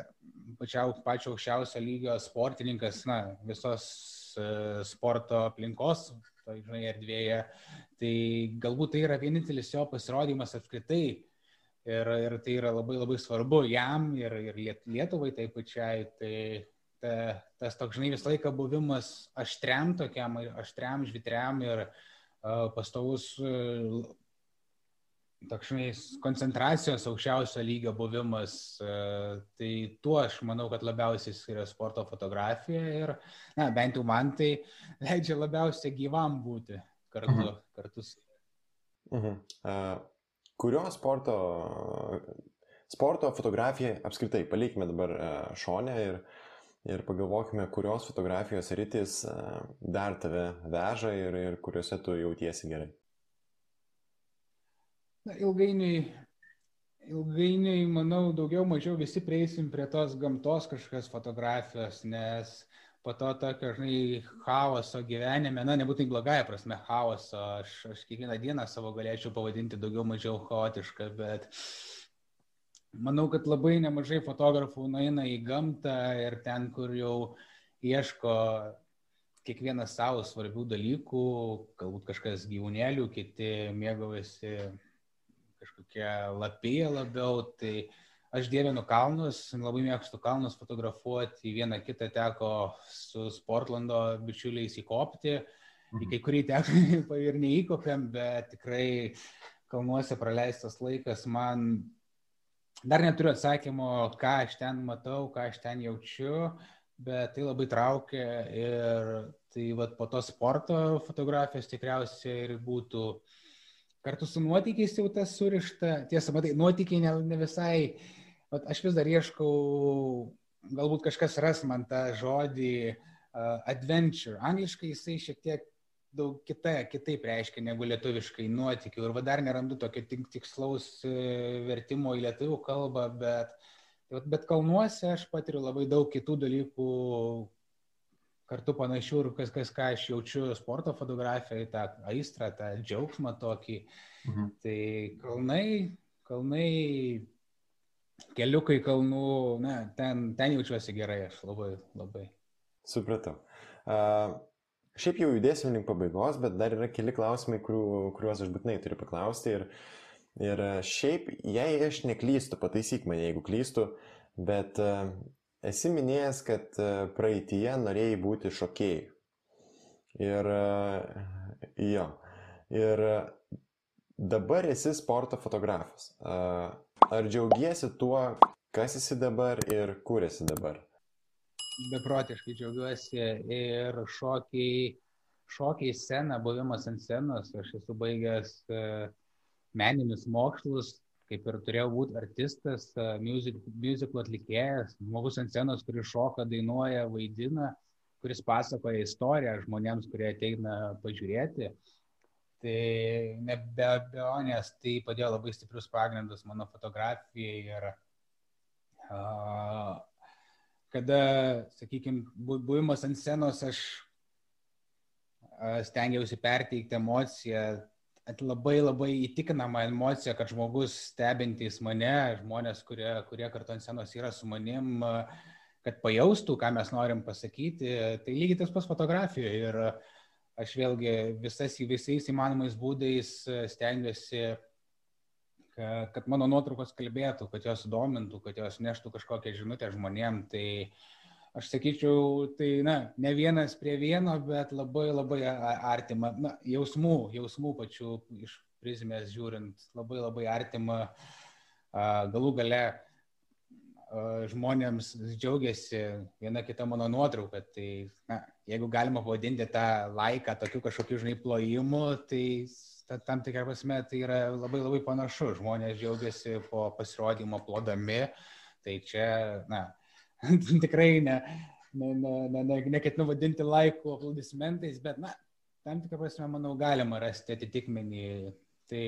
pačia, pačio aukščiausio lygio sportininkas, na, visos sporto aplinkos to, žinai, erdvėje. Tai galbūt tai yra vienintelis jo pasirodymas apskritai. Ir, ir tai yra labai labai svarbu jam ir, ir Lietuvai taip pačiai. Tai ta, tas toks, žinai, visą laiką buvimas aštriam tokiam, aštriam, žvitriam ir uh, pastovus uh, toksai koncentracijos aukščiausio lygio buvimas, e, tai tuo aš manau, kad labiausiai skiria sporto fotografija ir, na, bent jau man tai leidžia labiausiai gyvam būti kartu. Mhm. kartu mhm. Uh, kurio sporto, sporto fotografiją apskritai palikime dabar uh, šonę ir, ir pagalvokime, kurios fotografijos rytis uh, dar tave veža ir, ir kuriuose tu jautiesi gerai na, ilgainiui, ilgainiui, manau, daugiau mažiau visi prieisim prie tos gamtos kažkokios fotografijos, nes po to tokio, žinai, chaoso gyvenime, na, nebūtinai blogąją prasme chaoso, aš, aš kiekvieną dieną savo galėčiau pavadinti daugiau mažiau chaotišką, bet manau, kad labai nemažai fotografų nueina į gamtą ir ten, kur jau ieško kiekvienas savo svarbių dalykų, galbūt kažkas gyvūnėlių, kiti mėgaujasi kažkokie lapėje labiau, tai aš dievinu kalnus, labai mėgstu kalnus fotografuoti, vieną kitą teko su Sportlando bičiuliais įkopti, mhm. į kai kurį teko ir neįkopėm, bet tikrai kalnuose praleistas laikas man dar neturiu atsakymo, ką aš ten matau, ką aš ten jaučiu, bet tai labai traukia ir tai vat, po to sporto fotografijos tikriausiai ir būtų uh, kartu su nuotykiais jau tas surišta. Tiesa, matai, nuotykiai ne, ne visai, aš vis dar ieškau, galbūt kažkas ras man tą žodį uh, adventure. Angliškai jisai šiek tiek daug kita, kitaip reiškia negu lietuviškai nuotykių. Ir va dar nerandu tokio tik, tikslaus uh, vertimo į lietuvių kalbą, bet, bet kalnuose aš patiriu labai daug kitų dalykų, kartu panašių ir kas, kas ką aš jaučiu sporto fotografijai, tą aistrą, tą džiaugsmą tokį. Mhm. Tai kalnai, kalnai, keliukai kalnų, na, ten, ten jaučiuosi gerai, aš labai, labai. Supratau. Uh, šiaip jau judėsim link pabaigos, bet dar yra keli klausimai, kuriu, kuriuos aš būtinai turiu paklausti. Ir, ir šiaip, jei aš neklystu, pataisyk mane, jeigu klystu, bet uh, esi minėjęs, kad e, praeitie norėjai būti šokėjai. Ir e, jo. Ir dabar esi sporto fotografas. Ar džiaugiesi tuo, kas esi dabar ir kur esi dabar? Beprotiškai džiaugiuosi ir šokiai, šokiai scena, buvimas ant scenos. Aš esu baigęs e, meninius mokslus, kaip ir turėjau būti artistas, music, muzikų atlikėjas, žmogus ant scenos, kuris šoka, dainuoja, vaidina, kuris pasakoja istoriją žmonėms, kurie ateina pažiūrėti. Tai ne be abejonės tai padėjo labai stiprius pagrindus mano fotografijai ir uh, kada, sakykime, buvimas ant scenos aš stengiausi perteikti emociją labai labai įtikinama emocija, kad žmogus stebintys mane, žmonės, kurie, kurie kartu ant scenos yra su manim, kad pajaustų, ką mes norim pasakyti. Tai lygiai tas pas fotografijoje. Ir aš vėlgi visas, visais įmanomais būdais stengiuosi, kad, mano nuotraukos kalbėtų, kad jos domintų, kad jos neštų kažkokią žinutę žmonėm. Tai uh, aš sakyčiau, tai, na, ne vienas prie vieno, bet labai labai artima, na, jausmų, jausmų pačių iš prizmės žiūrint, labai labai artima, galų gale žmonėms džiaugiasi viena kita mano nuotrauka, tai, na, jeigu galima pavadinti tą laiką tokiu kažkokiu, žinai, plojimu, tai tam tikrą prasme tai yra labai labai panašu, žmonės džiaugiasi po pasirodymo plodami, tai čia, na, tikrai ne, ne, ne, ne, ne, neketinu vadinti laikų aplaudismentais, bet, na, tam tikrą prasme, manau, galima rasti atitikmenį, tai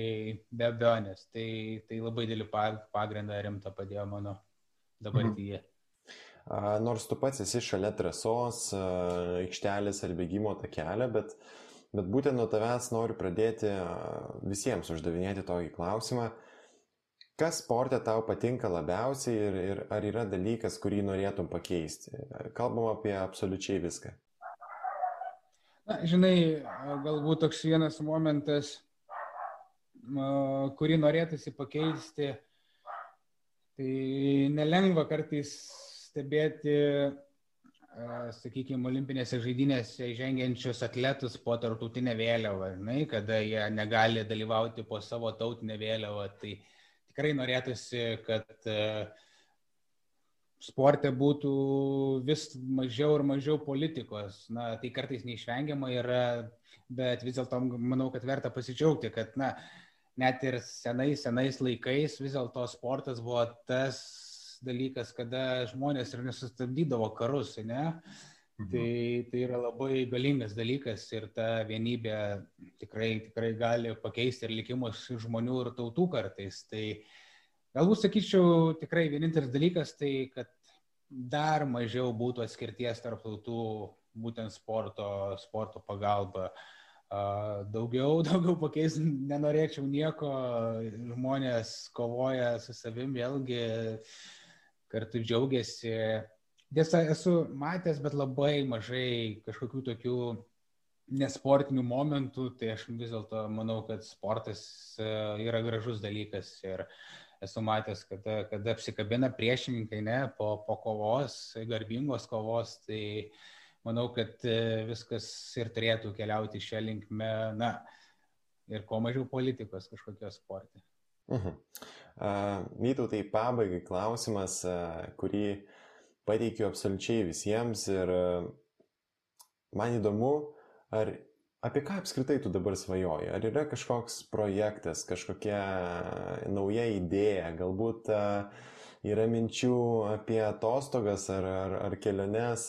be abejonės, tai, tai labai dėlį pagrindą rimtą padėjo mano dabartyje. Mhm. Nors tu pats esi šalia trasos, aikštelės ar bėgimo takelio, bet, bet būtent nuo tavęs noriu pradėti visiems uždavinėti tokį klausimą Kas sporte tau patinka labiausiai ir, ir ar yra dalykas, kurį norėtum pakeisti? Kalbam apie absoliučiai viską. Na, žinai, galbūt toks vienas momentas, kurį norėtųsi pakeisti, tai nelengva kartais stebėti, sakykime, olimpinėse žaidynėse žengiančius atletus po tarptautinę vėliavą, žinai, kada jie negali dalyvauti po savo tautinę vėliavą. Tai tikrai norėtųsi, kad uh, sporte būtų vis mažiau ir mažiau politikos. Na, tai kartais neišvengiama yra, bet vis dėlto manau, kad verta pasidžiaugti, kad, na, net ir senais, senais laikais vis dėlto sportas buvo tas dalykas, kada žmonės ir nesustabdydavo karus, ne? Mhm. Tai, tai yra labai galingas dalykas ir ta vienybė tikrai, tikrai gali pakeisti ir likimus žmonių ir tautų kartais. Tai Galbūt sakyčiau, tikrai vienintelis dalykas tai, kad dar mažiau būtų atskirties tarp tautų būtent sporto, sporto pagalba. Daugiau, daugiau pakeisti nenorėčiau nieko, žmonės kovoja su savim, vėlgi kartu džiaugiasi. Tiesa, esu matęs, bet labai mažai kažkokių tokių nesportinių momentų, tai aš vis dėlto manau, kad sportas yra gražus dalykas ir uh, esu matęs, kada, kada apsikabina priešininkai, ne, po, po kovos, garbingos kovos, tai manau, kad e, viskas ir turėtų keliauti šią linkmę, na, ir kuo mažiau politikos kažkokios sportė. Uh -huh. uh, Vytautai, pabaigai klausimas, uh, kurį pateikiu absoliučiai visiems ir uh, man įdomu, ar Apie ką apskritai tu dabar svajoji? Ar yra kažkoks projektas, kažkokia nauja idėja, galbūt yra minčių apie atostogas ar, ar, ar keliones?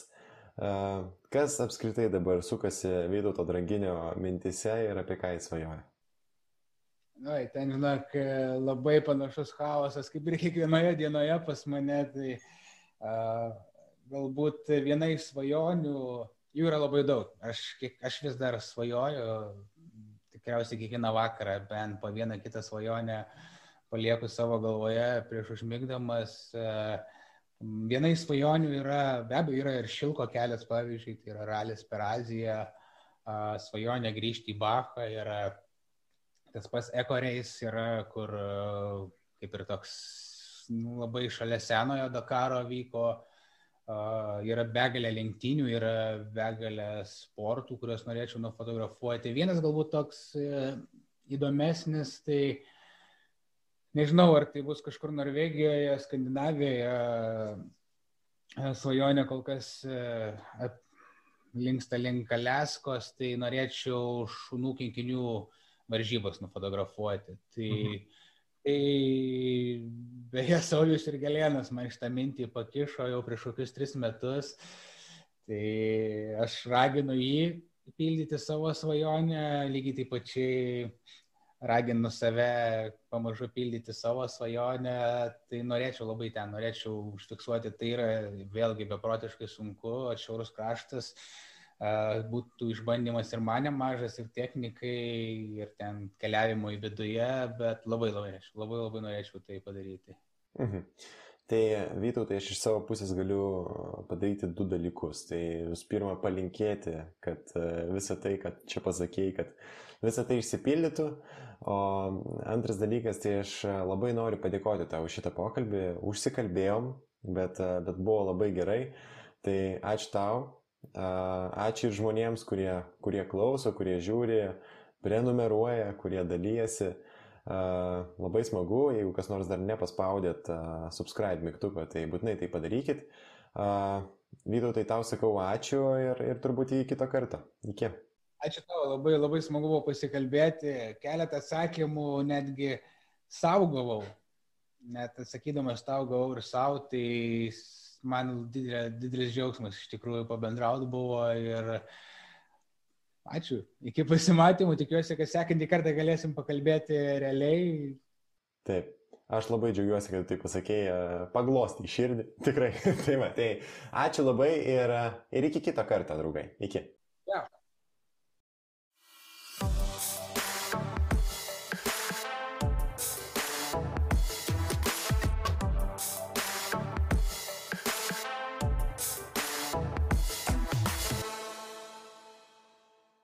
Kas apskritai dabar sukasi Vytauto Dranginio mintise ir apie ką jis svajoja? Na, ten, žinok, labai panašus chaosas, kaip ir kiekvienoje dienoje pas mane, tai uh, galbūt viena iš svajonių jų yra labai daug. Aš, aš vis dar svajoju, tikriausiai kiekvieną vakarą bent po vieną kitą svajonę palieku savo galvoje prieš užmigdamas. Viena iš svajonių yra, be abejo, yra ir šilko kelias, pavyzdžiui, tai yra ralis per Aziją, svajonė grįžti į Bachą, yra tas pats ekoreis, yra kur kaip ir toks nu, labai šalia senojo Dakaro vyko, yra begalė lenktynių, yra begalė sportų, kuriuos norėčiau nufotografuoti. Vienas galbūt toks e, įdomesnis, tai nežinau, ar tai bus kažkur Norvegijoje, Skandinavijoje, e, svajonė kol kas e, linksta link Aleskos, tai norėčiau šunų kinkinių varžybas nufotografuoti. Tai mhm Tai beje, Saulis ir Galėnas man šitą mintį pakišo jau prieš kokius tris metus. Tai aš raginu jį pildyti savo svajonę, lygiai taip pačiai raginu save pamažu pildyti savo svajonę, tai norėčiau labai ten, norėčiau užfiksuoti, tai yra vėlgi beprotiškai sunku, atšiaurus kraštas, uh, būtų išbandymas ir man nemažas, ir technikai, ir ten keliavimo į viduje, bet labai labai labai labai norėčiau tai padaryti. Mhm. Tai Vytau, tai aš iš savo pusės galiu padaryti du dalykus. Tai visų pirma, palinkėti, kad visa tai, kad čia pasakėjai, kad visa tai išsipildytų. O antras dalykas, tai aš labai noriu padėkoti tau šitą pokalbį. Užsikalbėjom, bet, bet buvo labai gerai. Tai ačiū tau Ačiū ir žmonėms, kurie, kurie klauso, kurie žiūri, prenumeruoja, kurie dalyjasi. Labai smagu, jeigu kas nors dar nepaspaudėt subscribe mygtuko, tai būtinai tai padarykit. Vytautai, tau sakau ačiū ir, ir turbūt į kitą kartą. Iki. Ačiū tau, labai labai smagu buvo pasikalbėti. Keletą atsakymų netgi saugavau. Net atsakydamas tau gavau ir savo, tai man didelė, didelis džiaugsmas iš tikrųjų pabendrauti buvo ir ačiū. Iki pasimatymų, tikiuosi, kad sekantį kartą galėsim pakalbėti realiai. Taip. Aš labai džiaugiuosi, kad tai pasakėjai, paglosti į širdį. Tikrai. tai va, tai ačiū labai ir, ir iki kito karto, draugai. Iki.